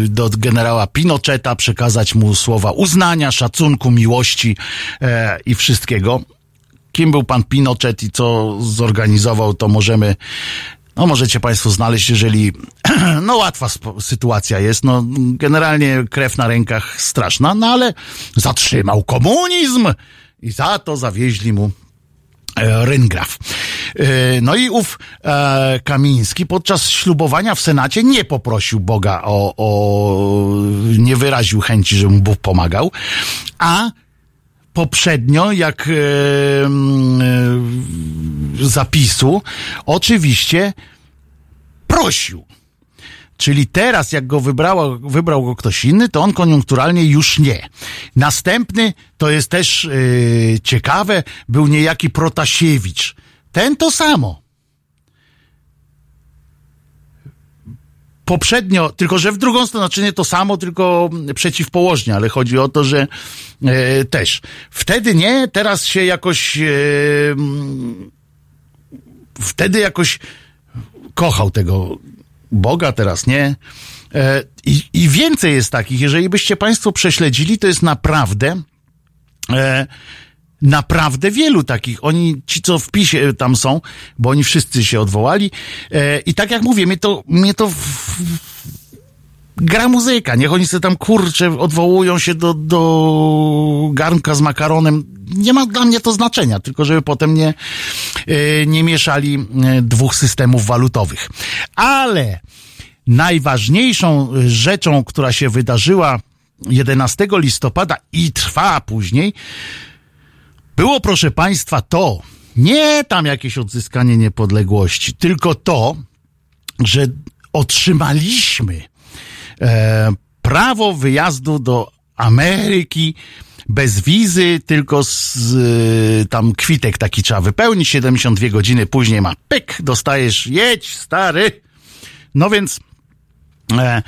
do generała Pinocheta przekazać mu słowa uznania, szacunku, miłości i wszystkiego kim był pan Pinochet i co zorganizował, to możemy, no możecie państwo znaleźć, jeżeli, no łatwa sytuacja jest, no generalnie krew na rękach straszna, no ale zatrzymał komunizm i za to zawieźli mu e, Ryngraf. E, No i ów e, Kamiński podczas ślubowania w Senacie nie poprosił Boga o, o nie wyraził chęci, żeby mu Bóg pomagał, a poprzednio, jak e, zapisu, oczywiście prosił. Czyli teraz, jak go wybrała, wybrał go ktoś inny, to on koniunkturalnie już nie. Następny, to jest też e, ciekawe, był niejaki Protasiewicz. Ten to samo. Poprzednio, tylko że w drugą stronę, znaczy nie to samo, tylko przeciwpołożnie, ale chodzi o to, że e, też. Wtedy nie, teraz się jakoś e, wtedy jakoś kochał tego Boga, teraz nie. E, i, I więcej jest takich, jeżeli byście Państwo prześledzili, to jest naprawdę e, naprawdę wielu takich. Oni, ci co w PiSie tam są, bo oni wszyscy się odwołali. E, I tak jak mówię, mnie to, mnie to w, gra muzyka. Niech oni sobie tam kurczę odwołują się do, do garnka z makaronem. Nie ma dla mnie to znaczenia, tylko żeby potem nie, e, nie mieszali e, dwóch systemów walutowych. Ale najważniejszą rzeczą, która się wydarzyła 11 listopada i trwa później, było, proszę Państwa, to, nie tam jakieś odzyskanie niepodległości, tylko to, że otrzymaliśmy e, prawo wyjazdu do Ameryki bez wizy, tylko z e, tam kwitek taki trzeba wypełnić, 72 godziny później ma pyk, dostajesz, jedź stary. No więc e,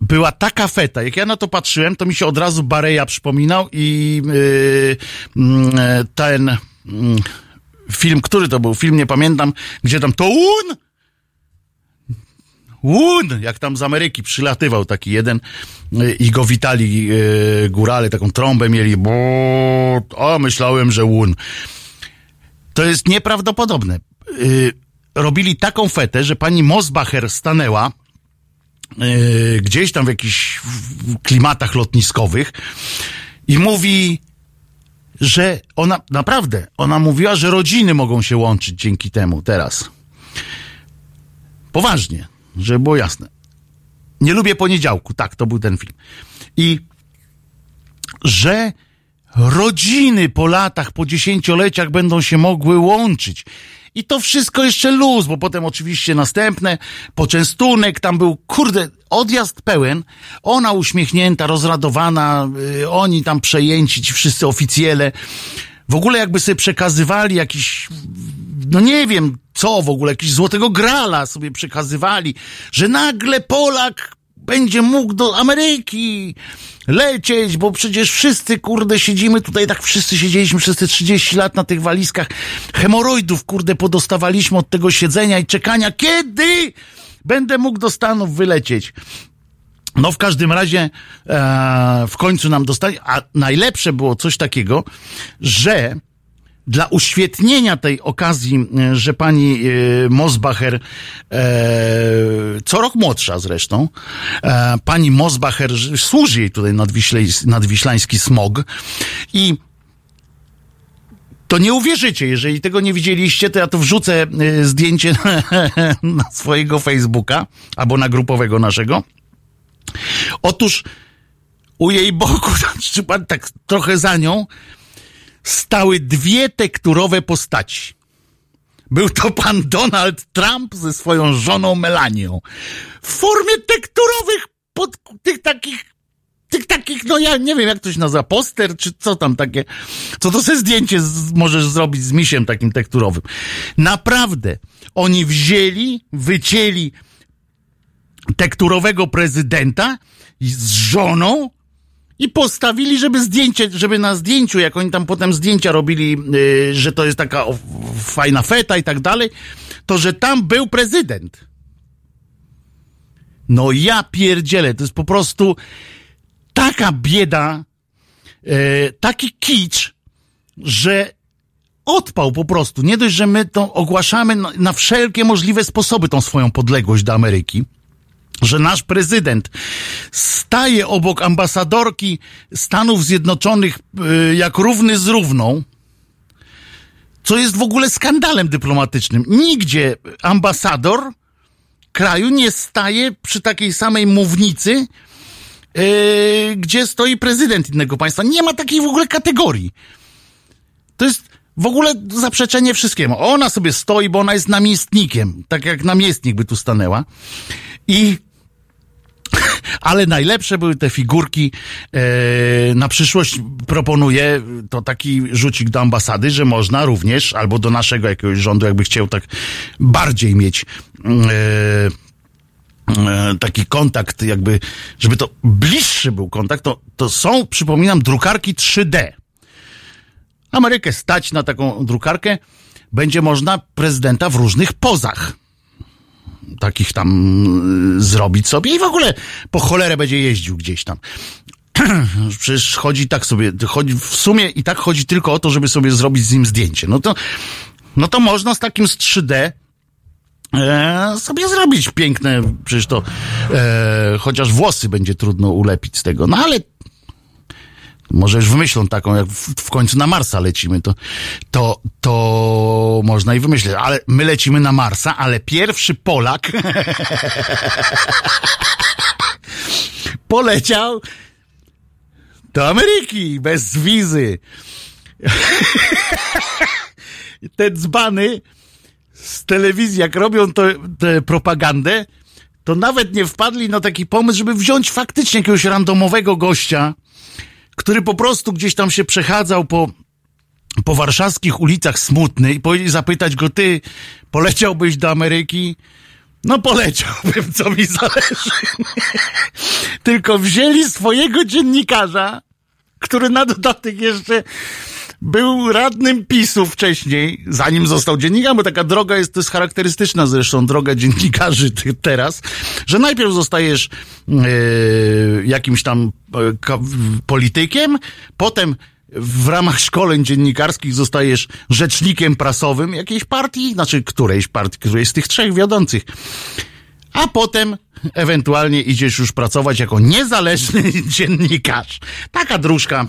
była taka feta. Jak ja na to patrzyłem, to mi się od razu Bareja przypominał i yy, yy, ten yy, film, który to był? Film nie pamiętam, gdzie tam to un! Un! Jak tam z Ameryki przylatywał taki jeden yy, i go witali yy, górale, taką trąbę mieli. Bo, a myślałem, że un. To jest nieprawdopodobne. Yy, robili taką fetę, że pani Mosbacher stanęła gdzieś tam w jakichś klimatach lotniskowych i mówi, że ona, naprawdę, ona mówiła, że rodziny mogą się łączyć dzięki temu teraz. Poważnie, żeby było jasne. Nie lubię poniedziałku, tak, to był ten film. I że rodziny po latach, po dziesięcioleciach będą się mogły łączyć. I to wszystko jeszcze luz, bo potem oczywiście następne, poczęstunek, tam był, kurde, odjazd pełen, ona uśmiechnięta, rozradowana, y, oni tam przejęci, ci wszyscy oficjele. W ogóle jakby sobie przekazywali jakiś, no nie wiem co w ogóle, jakiś złotego grala sobie przekazywali, że nagle Polak będzie mógł do Ameryki lecieć, bo przecież wszyscy, kurde, siedzimy tutaj, tak wszyscy siedzieliśmy przez te 30 lat na tych walizkach. Hemoroidów, kurde, podostawaliśmy od tego siedzenia i czekania. Kiedy będę mógł do Stanów wylecieć? No w każdym razie e, w końcu nam dostali, a najlepsze było coś takiego, że dla uświetnienia tej okazji, e, że pani e, Mosbacher, e, co rok młodsza zresztą, pani Mosbacher, służy jej tutaj nadwiślej- nadwiślański smog i to nie uwierzycie, jeżeli tego nie widzieliście, to ja to wrzucę zdjęcie na swojego Facebooka albo na grupowego naszego. Otóż u jej boku, tak trochę za nią, stały dwie tekturowe postaci. Był to pan Donald Trump ze swoją żoną Melanią. W formie tekturowych, pod, tych takich, tych takich, no ja nie wiem jak to się nazywa, poster, czy co tam takie. Co to sobie zdjęcie z, możesz zrobić z misiem takim tekturowym. Naprawdę, oni wzięli, wycięli tekturowego prezydenta z żoną i postawili, żeby zdjęcie, żeby na zdjęciu, jak oni tam potem zdjęcia robili, yy, że to jest taka o, fajna feta i tak dalej, to że tam był prezydent. No ja pierdzielę, to jest po prostu taka bieda, yy, taki kicz, że odpał po prostu. Nie dość, że my to ogłaszamy na, na wszelkie możliwe sposoby tą swoją podległość do Ameryki, że nasz prezydent staje obok ambasadorki Stanów Zjednoczonych y, jak równy z równą, co jest w ogóle skandalem dyplomatycznym. Nigdzie ambasador kraju nie staje przy takiej samej mównicy, yy, gdzie stoi prezydent innego państwa. Nie ma takiej w ogóle kategorii. To jest w ogóle zaprzeczenie wszystkiemu. Ona sobie stoi, bo ona jest namiestnikiem, tak jak namiestnik by tu stanęła. I ale najlepsze były te figurki. E, na przyszłość proponuję to taki rzucik do ambasady, że można również, albo do naszego jakiegoś rządu, jakby chciał tak bardziej mieć. E, e, taki kontakt, jakby, żeby to bliższy był kontakt, to, to są, przypominam, drukarki 3D. Amerykę stać na taką drukarkę, będzie można prezydenta w różnych pozach takich tam y, zrobić sobie i w ogóle po cholerę będzie jeździł gdzieś tam. Przecież chodzi tak sobie, chodzi, w sumie i tak chodzi tylko o to, żeby sobie zrobić z nim zdjęcie. No to, no to można z takim z 3D e, sobie zrobić piękne, przecież to e, chociaż włosy będzie trudno ulepić z tego, no ale może już wymyślą taką, jak w, w końcu na Marsa lecimy, to, to, to można i wymyśleć. Ale my lecimy na Marsa, ale pierwszy Polak poleciał do Ameryki bez wizy. Te dzbany z telewizji, jak robią tę propagandę, to nawet nie wpadli na taki pomysł, żeby wziąć faktycznie jakiegoś randomowego gościa, który po prostu gdzieś tam się przechadzał po, po warszawskich ulicach smutny i zapytać go, ty poleciałbyś do Ameryki? No poleciałbym, co mi zależy. Tylko wzięli swojego dziennikarza, który na dodatek jeszcze był radnym PiSu wcześniej, zanim został dziennikarzem, bo taka droga jest, to jest charakterystyczna zresztą droga dziennikarzy teraz, że najpierw zostajesz e, jakimś tam e, politykiem, potem w ramach szkoleń dziennikarskich zostajesz rzecznikiem prasowym jakiejś partii, znaczy którejś partii, którejś z tych trzech wiodących. A potem ewentualnie idziesz już pracować jako niezależny dziennikarz. Taka dróżka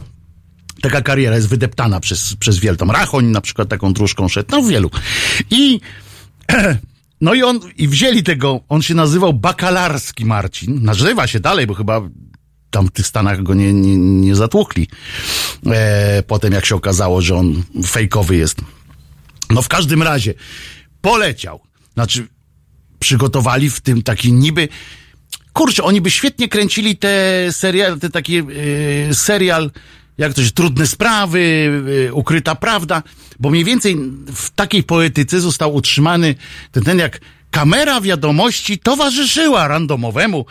taka kariera jest wydeptana przez, przez wielu. Tam Rachoń na przykład taką dróżką szedł, no wielu. I no i on, i wzięli tego, on się nazywał Bakalarski Marcin, nazywa się dalej, bo chyba tam w tych Stanach go nie, nie, nie zatłukli. E, potem jak się okazało, że on fejkowy jest. No w każdym razie poleciał. Znaczy przygotowali w tym taki niby kurczę, oni by świetnie kręcili te serial, te takie e, serial, jak się, trudne sprawy, e, ukryta prawda, bo mniej więcej w takiej poetyce został utrzymany ten, ten jak kamera wiadomości towarzyszyła randomowemu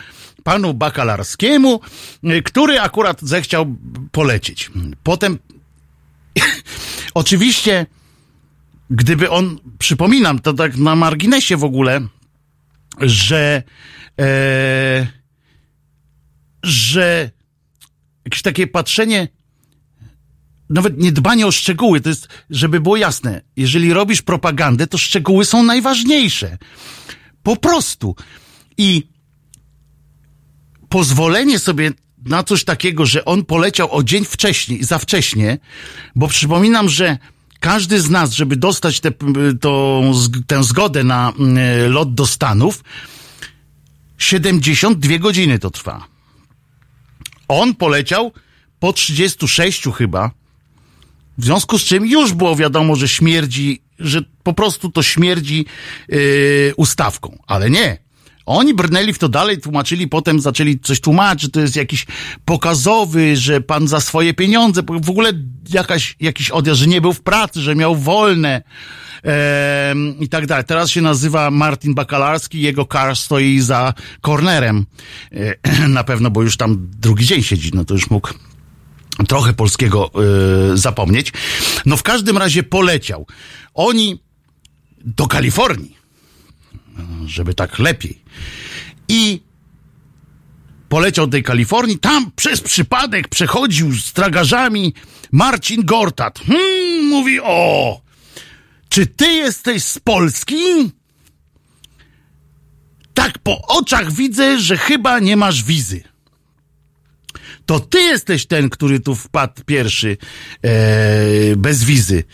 panu Bakalarskiemu, y, który akurat zechciał polecieć. Potem oczywiście, gdyby on, przypominam, to tak na marginesie w ogóle, że e, że jakieś takie patrzenie nawet nie dbanie o szczegóły, to jest, żeby było jasne, jeżeli robisz propagandę, to szczegóły są najważniejsze. Po prostu. I pozwolenie sobie na coś takiego, że on poleciał o dzień wcześniej, za wcześnie, bo przypominam, że każdy z nas, żeby dostać te, to, tę zgodę na mm, lot do Stanów, 72 godziny to trwa. On poleciał po 36 chyba, w związku z czym już było wiadomo, że śmierdzi, że po prostu to śmierdzi yy, ustawką. Ale nie. Oni brnęli w to dalej, tłumaczyli, potem zaczęli coś tłumaczyć, że to jest jakiś pokazowy, że pan za swoje pieniądze, w ogóle jakaś, jakiś odjazd, że nie był w pracy, że miał wolne em, i tak dalej. Teraz się nazywa Martin Bakalarski, jego kar stoi za kornerem. E, na pewno, bo już tam drugi dzień siedzi, no to już mógł trochę polskiego y, zapomnieć. No w każdym razie poleciał. Oni do Kalifornii, żeby tak lepiej. I poleciał do tej Kalifornii, tam przez przypadek przechodził z tragarzami Marcin Gortat. Hmm, mówi, o, czy ty jesteś z Polski? Tak po oczach widzę, że chyba nie masz wizy to ty jesteś ten, który tu wpadł pierwszy e, bez wizy.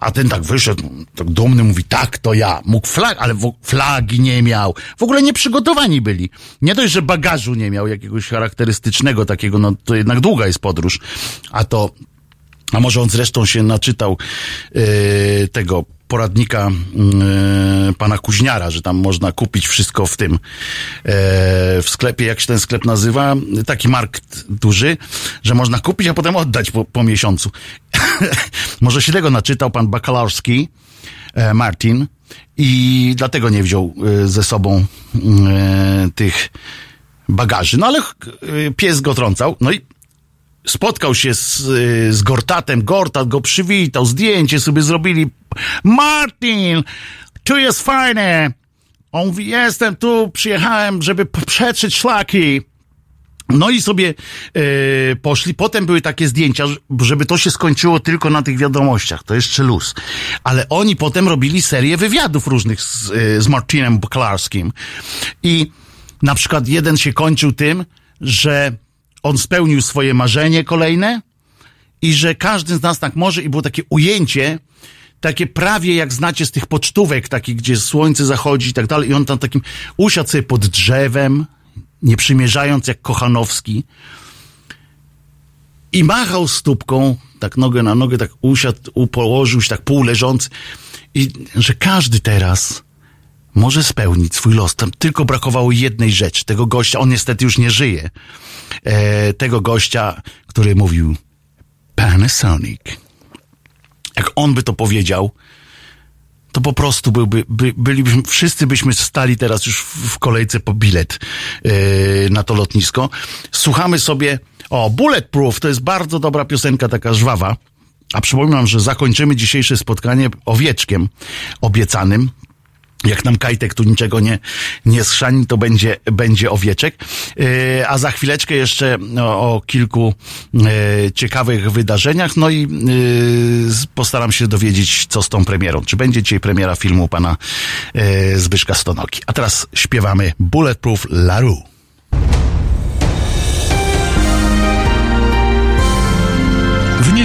A ten tak wyszedł, tak dumny, mówi, tak, to ja. Mógł flag, ale flagi nie miał. W ogóle nieprzygotowani byli. Nie dość, że bagażu nie miał jakiegoś charakterystycznego takiego, no to jednak długa jest podróż. A to, a może on zresztą się naczytał e, tego poradnika e, pana Kuźniara, że tam można kupić wszystko w tym e, w sklepie, jak się ten sklep nazywa, taki markt duży, że można kupić, a potem oddać po, po miesiącu. Może się tego naczytał pan Bakalarski, e, Martin, i dlatego nie wziął ze sobą e, tych bagaży. No ale pies go trącał, no i spotkał się z, z Gortatem, Gortat go przywitał, zdjęcie sobie zrobili. Martin, tu jest fajne. On mówi, jestem tu, przyjechałem, żeby przetrzeć szlaki. No i sobie e, poszli. Potem były takie zdjęcia, żeby to się skończyło tylko na tych wiadomościach. To jeszcze luz. Ale oni potem robili serię wywiadów różnych z, e, z Martinem Buklarskim. I na przykład jeden się kończył tym, że on spełnił swoje marzenie kolejne i że każdy z nas tak może i było takie ujęcie, takie prawie jak znacie z tych pocztówek, takich, gdzie słońce zachodzi i tak dalej i on tam takim usiadł sobie pod drzewem, nie przymierzając jak Kochanowski i machał stópką, tak nogę na nogę, tak usiadł, u- położył się tak półleżący i że każdy teraz może spełnić swój los. Tam tylko brakowało jednej rzeczy. Tego gościa, on niestety już nie żyje. E, tego gościa, który mówił Panasonic. Jak on by to powiedział, to po prostu byłby, by, bylibyśmy, wszyscy byśmy stali teraz już w, kolejce po bilet yy, na to lotnisko. Słuchamy sobie, o, Bulletproof, to jest bardzo dobra piosenka, taka żwawa. A przypominam, że zakończymy dzisiejsze spotkanie owieczkiem obiecanym. Jak nam Kajtek tu niczego nie, nie schrzani, to będzie, będzie owieczek. Yy, a za chwileczkę jeszcze o, o kilku yy, ciekawych wydarzeniach. No i yy, postaram się dowiedzieć, co z tą premierą. Czy będzie dzisiaj premiera filmu pana Zbyszka Stonoki. A teraz śpiewamy Bulletproof Laru.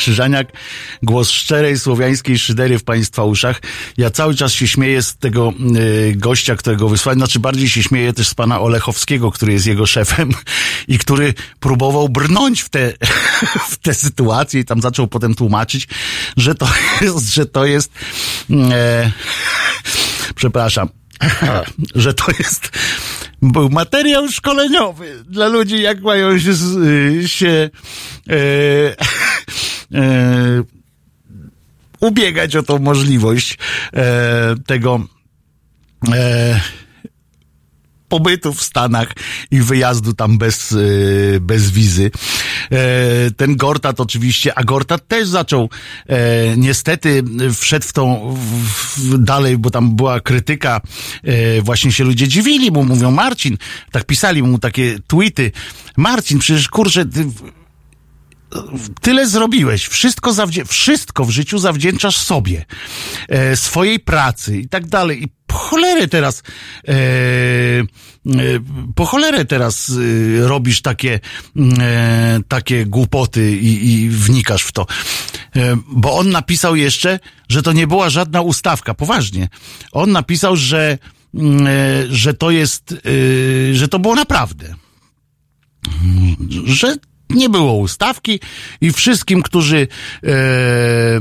Krzyżaniak, głos szczerej słowiańskiej szydery w Państwa uszach. Ja cały czas się śmieję z tego y, gościa, którego wysłałem, znaczy bardziej się śmieję też z pana Olechowskiego, który jest jego szefem i który próbował brnąć w te, w te sytuacje i tam zaczął potem tłumaczyć, że to jest, że to jest, e, przepraszam, że to jest był materiał szkoleniowy dla ludzi, jak mają się, z- się e, ubiegać o tą możliwość e, tego e, pobytu w Stanach i wyjazdu tam bez, e, bez wizy. E, ten Gortat oczywiście, a Gortat też zaczął, e, niestety wszedł w tą w, dalej, bo tam była krytyka, e, właśnie się ludzie dziwili mu, mówią Marcin, tak pisali mu takie tweety, Marcin, przecież kurczę, ty, tyle zrobiłeś, wszystko, zawdzię- wszystko w życiu zawdzięczasz sobie, e, swojej pracy i tak dalej. I po cholerę teraz, e, e, po cholerę teraz e, robisz takie, e, takie głupoty i, i wnikasz w to. E, bo on napisał jeszcze, że to nie była żadna ustawka, poważnie. On napisał, że, mm, że to jest, że to było naprawdę że nie było ustawki i wszystkim, którzy e, e,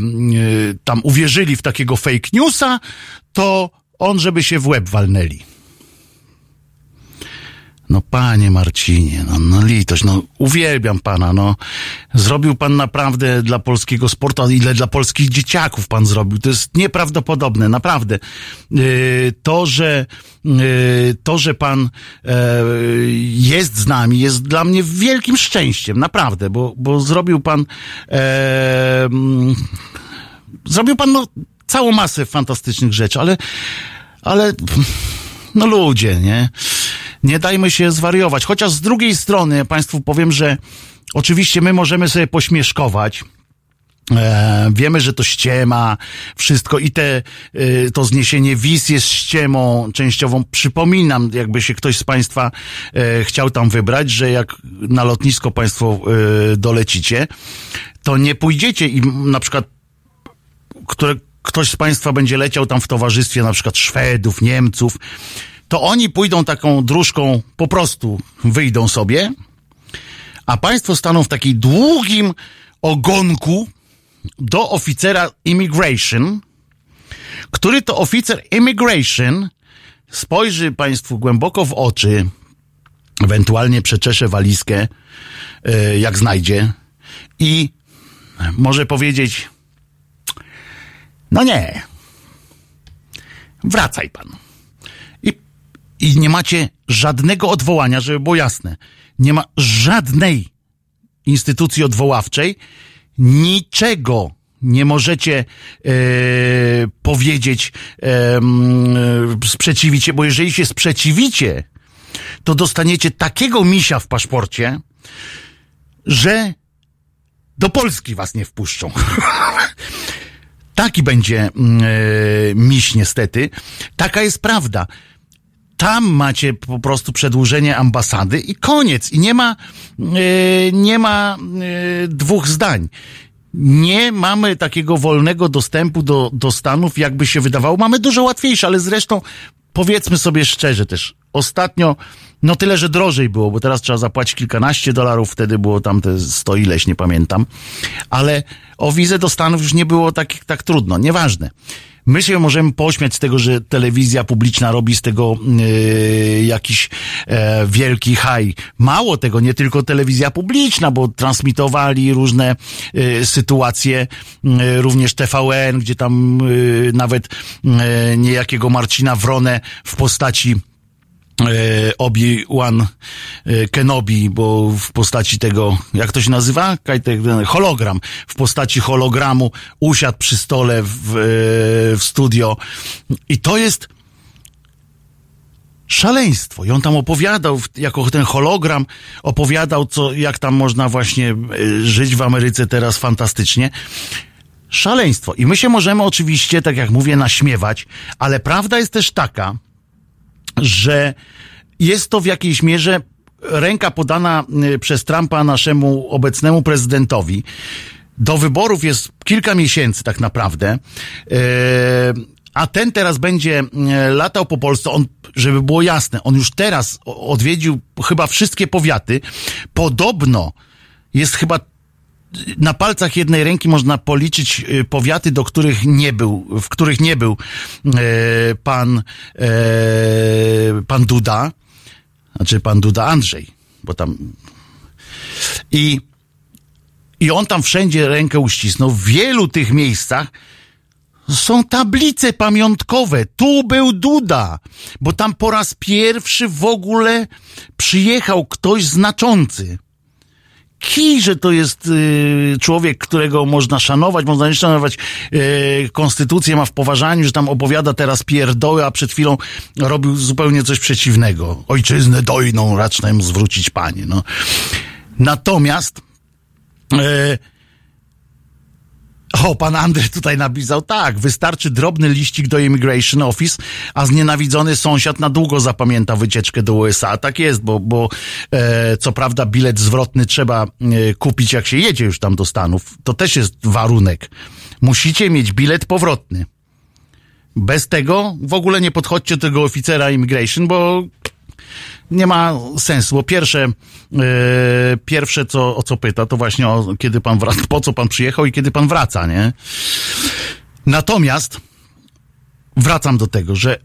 tam uwierzyli w takiego fake newsa, to on, żeby się w łeb walnęli. No panie Marcinie, no, no litość, no uwielbiam pana, no. Zrobił pan naprawdę dla polskiego sportu, ile dla polskich dzieciaków pan zrobił. To jest nieprawdopodobne, naprawdę. Yy, to, że yy, to, że pan e, jest z nami, jest dla mnie wielkim szczęściem, naprawdę, bo, bo zrobił pan zrobił pan no, całą masę fantastycznych rzeczy, ale ale no ludzie, nie? Nie dajmy się zwariować. Chociaż z drugiej strony Państwu powiem, że oczywiście my możemy sobie pośmieszkować. E, wiemy, że to ściema, wszystko i te, e, to zniesienie wiz jest ściemą częściową. Przypominam, jakby się ktoś z Państwa e, chciał tam wybrać, że jak na lotnisko Państwo e, dolecicie, to nie pójdziecie i na przykład które ktoś z Państwa będzie leciał tam w towarzystwie na przykład Szwedów, Niemców, to oni pójdą taką dróżką, po prostu wyjdą sobie, a Państwo staną w takiej długim ogonku do oficera immigration, który to oficer immigration spojrzy Państwu głęboko w oczy, ewentualnie przeczesze walizkę, e, jak znajdzie i może powiedzieć, no nie. Wracaj pan. I, nie macie żadnego odwołania, żeby było jasne. Nie ma żadnej instytucji odwoławczej, niczego nie możecie e, powiedzieć, e, sprzeciwić się, bo jeżeli się sprzeciwicie, to dostaniecie takiego misia w paszporcie, że do Polski was nie wpuszczą. Taki będzie mm, e, miś niestety. Taka jest prawda. Tam macie po prostu przedłużenie ambasady i koniec. I nie ma, e, nie ma e, dwóch zdań. Nie mamy takiego wolnego dostępu do, do Stanów, jakby się wydawało. Mamy dużo łatwiejsze, ale zresztą powiedzmy sobie szczerze też. Ostatnio, no tyle, że drożej było, bo teraz trzeba zapłacić kilkanaście dolarów, wtedy było tam te sto ileś, nie pamiętam. Ale o wizę do Stanów już nie było tak, tak trudno. Nieważne. My się możemy pośmiać z tego, że telewizja publiczna robi z tego yy, jakiś e, wielki haj. Mało tego, nie tylko telewizja publiczna, bo transmitowali różne yy, sytuacje, yy, również TVN, gdzie tam yy, nawet yy, niejakiego Marcina Wronę w postaci Obi-Wan e, Kenobi, bo w postaci tego, jak to się nazywa? Hologram. W postaci hologramu usiadł przy stole w, e, w studio. I to jest szaleństwo. I on tam opowiadał, jako ten hologram, opowiadał, co, jak tam można właśnie e, żyć w Ameryce teraz fantastycznie. Szaleństwo. I my się możemy oczywiście, tak jak mówię, naśmiewać, ale prawda jest też taka, że jest to w jakiejś mierze ręka podana y, przez Trumpa naszemu obecnemu prezydentowi. do wyborów jest kilka miesięcy tak naprawdę. E, a ten teraz będzie e, latał po Polsce, on, żeby było jasne, on już teraz odwiedził chyba wszystkie powiaty. Podobno jest chyba na palcach jednej ręki można policzyć y, powiaty, do których nie był, w których nie był e, pan, e, pan Duda, znaczy pan Duda Andrzej, bo tam i, i on tam wszędzie rękę uścisnął. W wielu tych miejscach są tablice pamiątkowe. Tu był Duda, bo tam po raz pierwszy w ogóle przyjechał ktoś znaczący. Kij, że to jest y, człowiek, którego można szanować, można nie szanować. Y, konstytucję ma w poważaniu, że tam opowiada teraz pierdoły, a przed chwilą robił zupełnie coś przeciwnego. Ojczyznę dojną racz nam zwrócić panie. No. Natomiast e, o, pan Andrzej tutaj napisał, tak, wystarczy drobny liścik do Immigration Office, a znienawidzony sąsiad na długo zapamięta wycieczkę do USA. Tak jest, bo, bo e, co prawda bilet zwrotny trzeba e, kupić, jak się jedzie już tam do Stanów. To też jest warunek. Musicie mieć bilet powrotny. Bez tego w ogóle nie podchodźcie do tego oficera immigration, bo nie ma sensu, bo pierwsze, e, pierwsze co, o co pyta, to właśnie o kiedy pan wraca, po co pan przyjechał i kiedy pan wraca, nie? Natomiast wracam do tego, że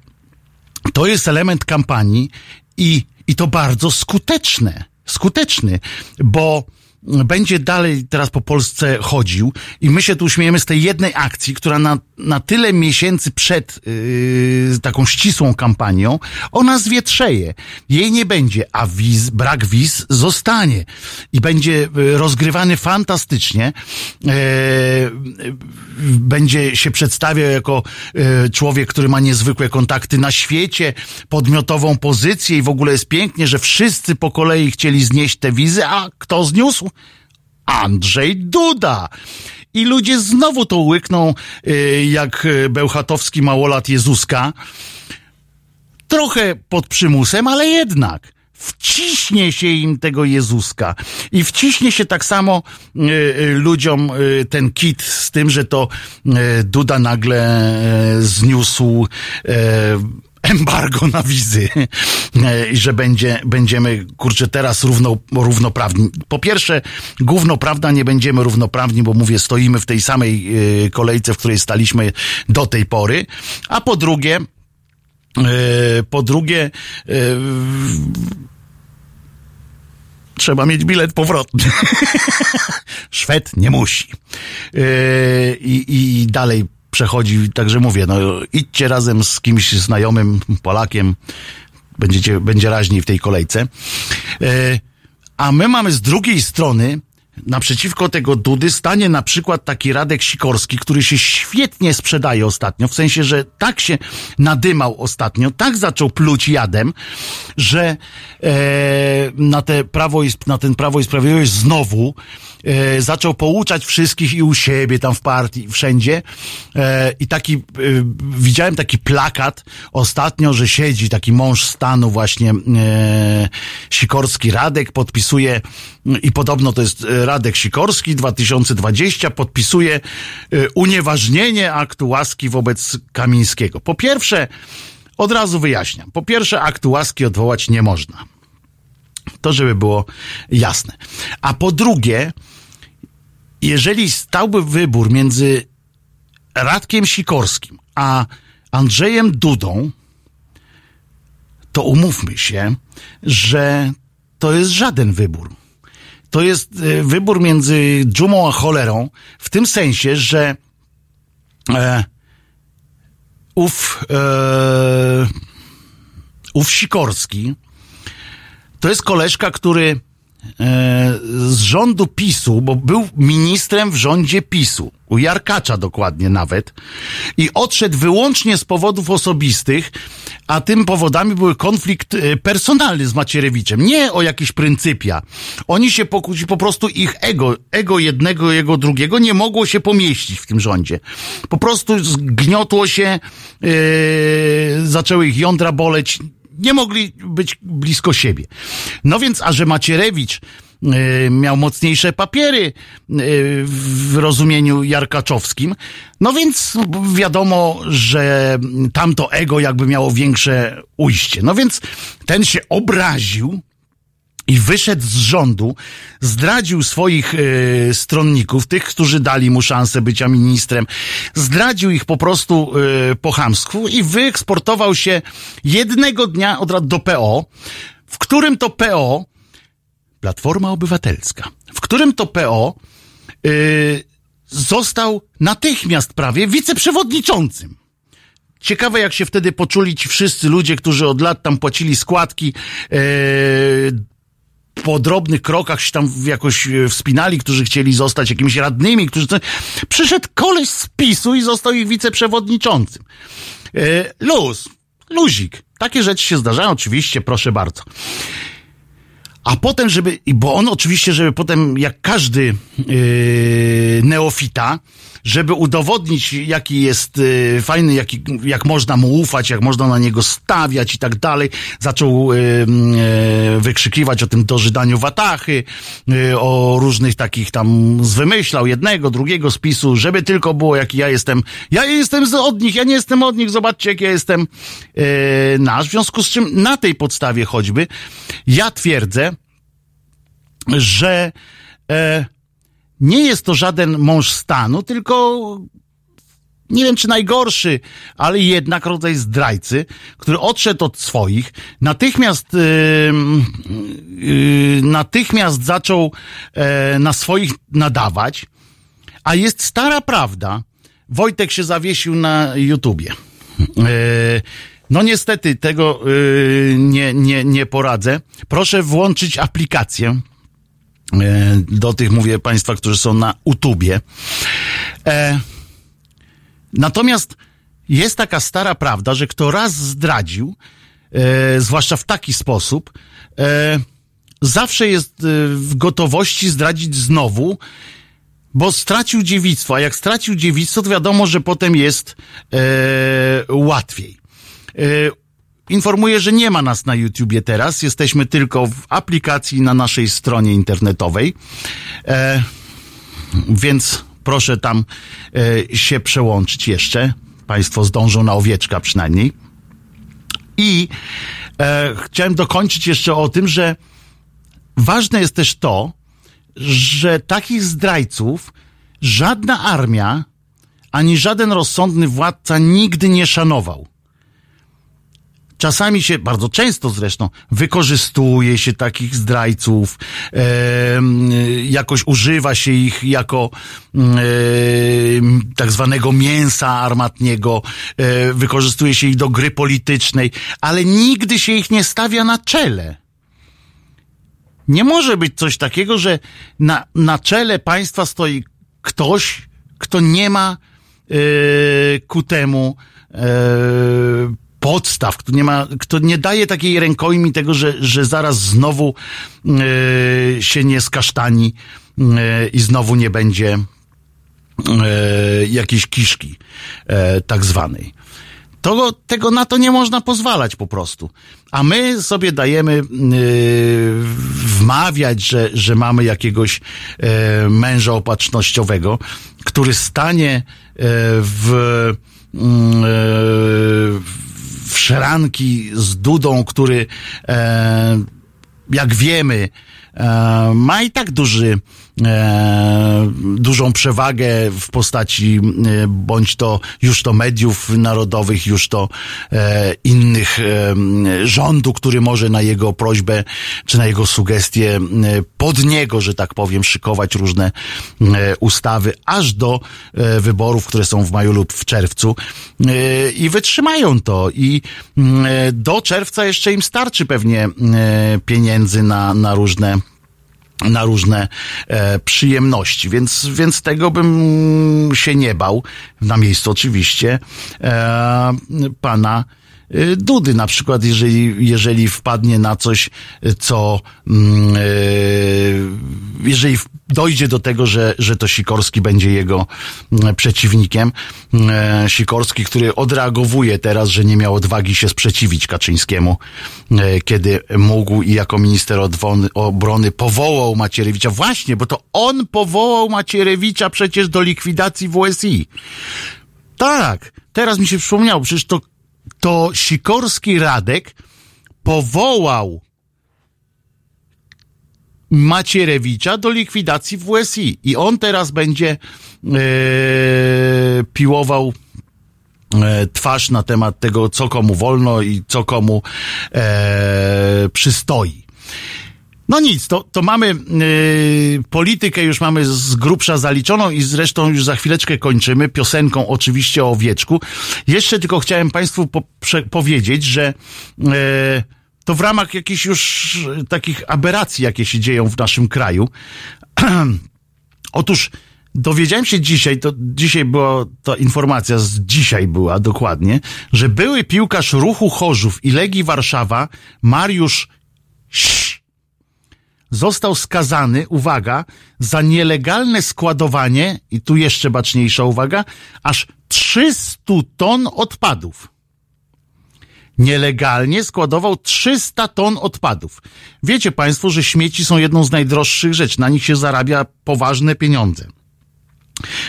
to jest element kampanii i, i to bardzo skuteczne. Skuteczny, bo będzie dalej teraz po Polsce chodził i my się tu śmiejemy z tej jednej akcji, która na, na tyle miesięcy przed yy, taką ścisłą kampanią, ona zwietrzeje. Jej nie będzie, a wiz, brak wiz zostanie i będzie yy, rozgrywany fantastycznie. Yy, będzie się przedstawiał jako yy, człowiek, który ma niezwykłe kontakty na świecie, podmiotową pozycję i w ogóle jest pięknie, że wszyscy po kolei chcieli znieść te wizy, a kto zniósł? Andrzej Duda. I ludzie znowu to łykną, yy, jak yy, Bełchatowski małolat Jezuska. Trochę pod przymusem, ale jednak. Wciśnie się im tego Jezuska. I wciśnie się tak samo y, y, ludziom y, ten kit z tym, że to y, Duda nagle y, zniósł y, embargo na wizy E, i że będzie, będziemy, kurczę, teraz równo, równoprawni. Po pierwsze, gówno prawda, nie będziemy równoprawni, bo mówię, stoimy w tej samej y, kolejce, w której staliśmy do tej pory, a po drugie, y, po drugie, trzeba mieć bilet powrotny. Szwed nie musi. Yy, I dalej przechodzi, także mówię, no idźcie razem z kimś znajomym Polakiem, będziecie, będzie raźniej w tej kolejce. Yy, a my mamy z drugiej strony naprzeciwko tego Dudy stanie na przykład taki Radek Sikorski, który się świetnie sprzedaje ostatnio, w sensie, że tak się nadymał ostatnio, tak zaczął pluć jadem, że e, na, te prawo i, na ten Prawo i Sprawiedliwość znowu e, zaczął pouczać wszystkich i u siebie, tam w partii, wszędzie. E, I taki, e, widziałem taki plakat ostatnio, że siedzi taki mąż stanu właśnie Sikorski Radek, podpisuje i podobno to jest Radek Sikorski 2020, podpisuje unieważnienie aktu łaski wobec Kamińskiego. Po pierwsze, od razu wyjaśniam. Po pierwsze, aktu łaski odwołać nie można. To, żeby było jasne. A po drugie, jeżeli stałby wybór między Radkiem Sikorskim a Andrzejem Dudą, to umówmy się, że to jest żaden wybór. To jest e, wybór między dżumą a cholerą, w tym sensie, że e, ów, e, ów Sikorski to jest koleżka, który z rządu PiSu, bo był ministrem w rządzie PiSu, u Jarkacza dokładnie nawet, i odszedł wyłącznie z powodów osobistych, a tym powodami były konflikt e, personalny z Macierewiczem, nie o jakieś pryncypia. Oni się pokłócili, po prostu ich ego, ego jednego, jego drugiego nie mogło się pomieścić w tym rządzie. Po prostu zgniotło się, e, zaczęły ich jądra boleć, nie mogli być blisko siebie. No więc, a że Macierewicz e, miał mocniejsze papiery e, w rozumieniu jarkaczowskim. No więc wiadomo, że tamto ego jakby miało większe ujście. No więc ten się obraził, i wyszedł z rządu, zdradził swoich e, stronników, tych, którzy dali mu szansę bycia ministrem, zdradził ich po prostu e, po chamstwu i wyeksportował się jednego dnia od razu do PO, w którym to PO, Platforma Obywatelska, w którym to PO e, został natychmiast prawie wiceprzewodniczącym. Ciekawe, jak się wtedy poczuli ci wszyscy ludzie, którzy od lat tam płacili składki, e, po drobnych krokach się tam jakoś e, wspinali, którzy chcieli zostać jakimiś radnymi, którzy... Przyszedł koleś z PiSu i został ich wiceprzewodniczącym. E, luz, luzik. Takie rzeczy się zdarzają, oczywiście, proszę bardzo. A potem, żeby, bo on oczywiście, żeby potem, jak każdy yy, neofita, żeby udowodnić, jaki jest yy, fajny, jaki, jak można mu ufać, jak można na niego stawiać i tak dalej, zaczął yy, yy, wykrzykiwać o tym dożydaniu watachy, o różnych takich tam zwymyślał jednego, drugiego spisu, żeby tylko było, jaki ja jestem. Ja jestem od nich, ja nie jestem od nich, zobaczcie, jak ja jestem nasz. W związku z czym na tej podstawie choćby ja twierdzę, że e, nie jest to żaden mąż stanu, tylko nie wiem czy najgorszy, ale jednak rodzaj zdrajcy, który odszedł od swoich, natychmiast, yy, yy, natychmiast zaczął e, na swoich nadawać, a jest stara prawda. Wojtek się zawiesił na YouTubie. E, no niestety tego e, nie, nie, nie poradzę. Proszę włączyć aplikację. E, do tych mówię Państwa, którzy są na YouTubie. E, natomiast jest taka stara prawda, że kto raz zdradził, e, zwłaszcza w taki sposób, e, zawsze jest e, w gotowości zdradzić znowu, bo stracił dziewictwo, a jak stracił dziewictwo, to wiadomo, że potem jest e, łatwiej. Informuję, że nie ma nas na YouTubie teraz, jesteśmy tylko w aplikacji na naszej stronie internetowej, e, więc proszę tam e, się przełączyć jeszcze. Państwo zdążą na owieczka przynajmniej. I e, chciałem dokończyć jeszcze o tym, że ważne jest też to, że takich zdrajców żadna armia ani żaden rozsądny władca nigdy nie szanował. Czasami się, bardzo często zresztą, wykorzystuje się takich zdrajców, em, jakoś używa się ich jako em, tak zwanego mięsa armatniego, e, wykorzystuje się ich do gry politycznej, ale nigdy się ich nie stawia na czele. Nie może być coś takiego, że na, na czele państwa stoi ktoś, kto nie ma e, ku temu e, podstaw, kto nie ma, kto nie daje takiej rękojmi tego, że, że zaraz znowu e, się nie skasztani e, i znowu nie będzie e, jakiejś kiszki e, tak zwanej. To, tego na to nie można pozwalać po prostu. A my sobie dajemy yy, wmawiać, że, że mamy jakiegoś e, męża opatrznościowego, który stanie e, w, mm, e, w szranki z Dudą, który e, jak wiemy, e, ma i tak duży, dużą przewagę w postaci e, bądź to już to mediów narodowych, już to e, innych e, rządu, który może na jego prośbę czy na jego sugestie e, pod niego, że tak powiem, szykować różne e, ustawy, aż do e, wyborów, które są w maju lub w czerwcu. E, i wytrzymają to. I mm, e, do czerwca jeszcze im starczy pewnie e, pieniędzy na, na różne na różne e, przyjemności, więc, więc tego bym się nie bał, na miejscu oczywiście, e, pana Dudy na przykład, jeżeli, jeżeli wpadnie na coś, co mm, e, jeżeli dojdzie do tego, że, że to Sikorski będzie jego mm, przeciwnikiem, e, Sikorski, który odreagowuje teraz, że nie miał odwagi się sprzeciwić Kaczyńskiemu, kiedy mógł i jako minister obrony powołał Macierewicza. Właśnie, bo to on powołał Macierewicza przecież do likwidacji WSI. Tak, teraz mi się przypomniało, przecież to, to Sikorski Radek powołał Macierewicza do likwidacji WSI. I on teraz będzie e, piłował e, twarz na temat tego, co komu wolno i co komu e, przystoi. No nic, to, to mamy yy, politykę, już mamy z grubsza zaliczoną i zresztą już za chwileczkę kończymy piosenką oczywiście o owieczku. Jeszcze tylko chciałem Państwu po, powiedzieć, że yy, to w ramach jakichś już takich aberracji, jakie się dzieją w naszym kraju. Otóż dowiedziałem się dzisiaj, to dzisiaj była ta informacja, z dzisiaj była dokładnie, że były piłkarz ruchu Chorzów i Legii Warszawa, Mariusz został skazany, uwaga, za nielegalne składowanie, i tu jeszcze baczniejsza uwaga, aż 300 ton odpadów. Nielegalnie składował 300 ton odpadów. Wiecie Państwo, że śmieci są jedną z najdroższych rzeczy. Na nich się zarabia poważne pieniądze.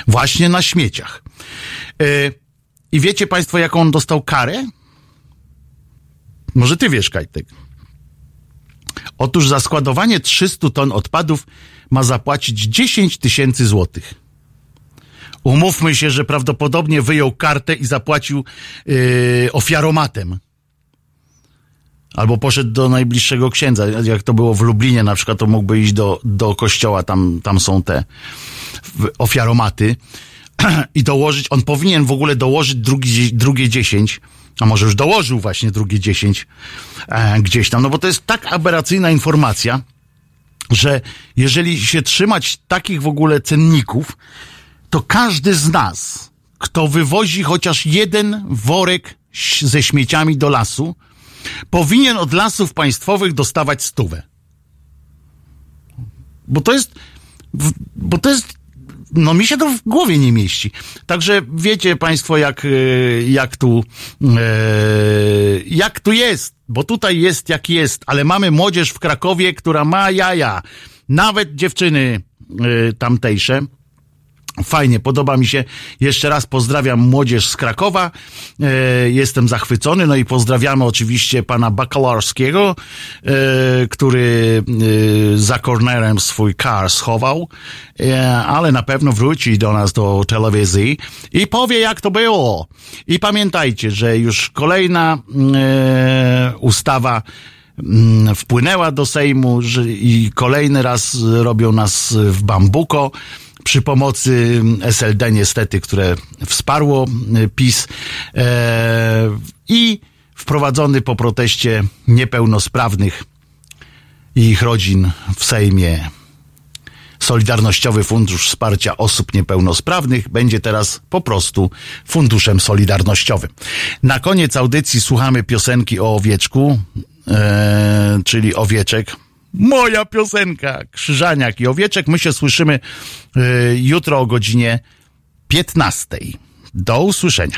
Właśnie na śmieciach. Yy, I wiecie Państwo, jaką on dostał karę? Może Ty wiesz, Kajtek. Otóż za składowanie 300 ton odpadów ma zapłacić 10 tysięcy złotych. Umówmy się, że prawdopodobnie wyjął kartę i zapłacił yy, ofiaromatem. Albo poszedł do najbliższego księdza. Jak to było w Lublinie na przykład, to mógłby iść do, do kościoła, tam, tam są te ofiaromaty i dołożyć, on powinien w ogóle dołożyć drugi, drugie 10, a może już dołożył właśnie drugie 10 e, gdzieś tam, no bo to jest tak aberracyjna informacja, że jeżeli się trzymać takich w ogóle cenników, to każdy z nas, kto wywozi chociaż jeden worek ze śmieciami do lasu, powinien od lasów państwowych dostawać stówę. Bo to jest, bo to jest, no mi się to w głowie nie mieści. Także wiecie państwo, jak, e, jak tu, e, jak tu jest, bo tutaj jest jak jest, ale mamy młodzież w Krakowie, która ma jaja. Nawet dziewczyny e, tamtejsze. Fajnie, podoba mi się. Jeszcze raz pozdrawiam młodzież z Krakowa. E, jestem zachwycony. No i pozdrawiamy oczywiście pana Bakalarskiego, e, który e, za kornerem swój car schował, e, ale na pewno wróci do nas do telewizji i powie jak to było. I pamiętajcie, że już kolejna e, ustawa mm, wpłynęła do Sejmu i kolejny raz robią nas w bambuko przy pomocy SLD niestety, które wsparło y, PiS e, i wprowadzony po proteście niepełnosprawnych i ich rodzin w Sejmie Solidarnościowy Fundusz Wsparcia Osób Niepełnosprawnych będzie teraz po prostu funduszem solidarnościowym. Na koniec audycji słuchamy piosenki o owieczku, e, czyli owieczek. Moja piosenka, Krzyżaniak i Owieczek. My się słyszymy e, jutro o godzinie 15. Do usłyszenia.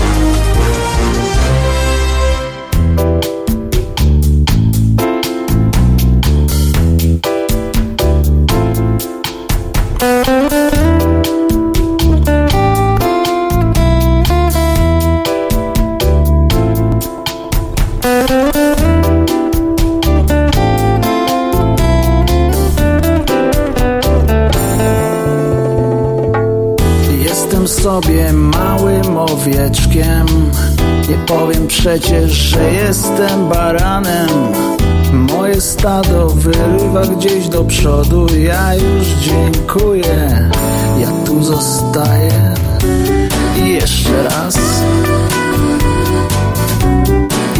Stado wyrywa gdzieś do przodu. Ja już dziękuję Ja tu zostaję. I jeszcze raz.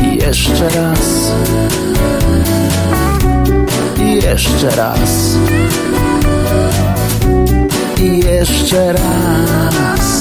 I jeszcze raz. I jeszcze raz. I jeszcze raz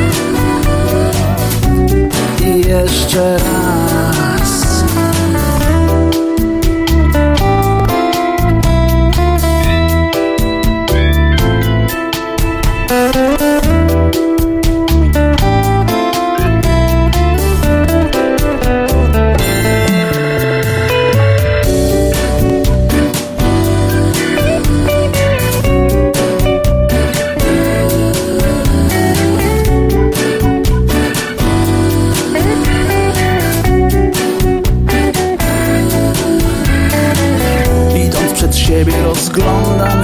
jeszcze raz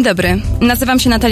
Dzień dobry, nazywam się Natalia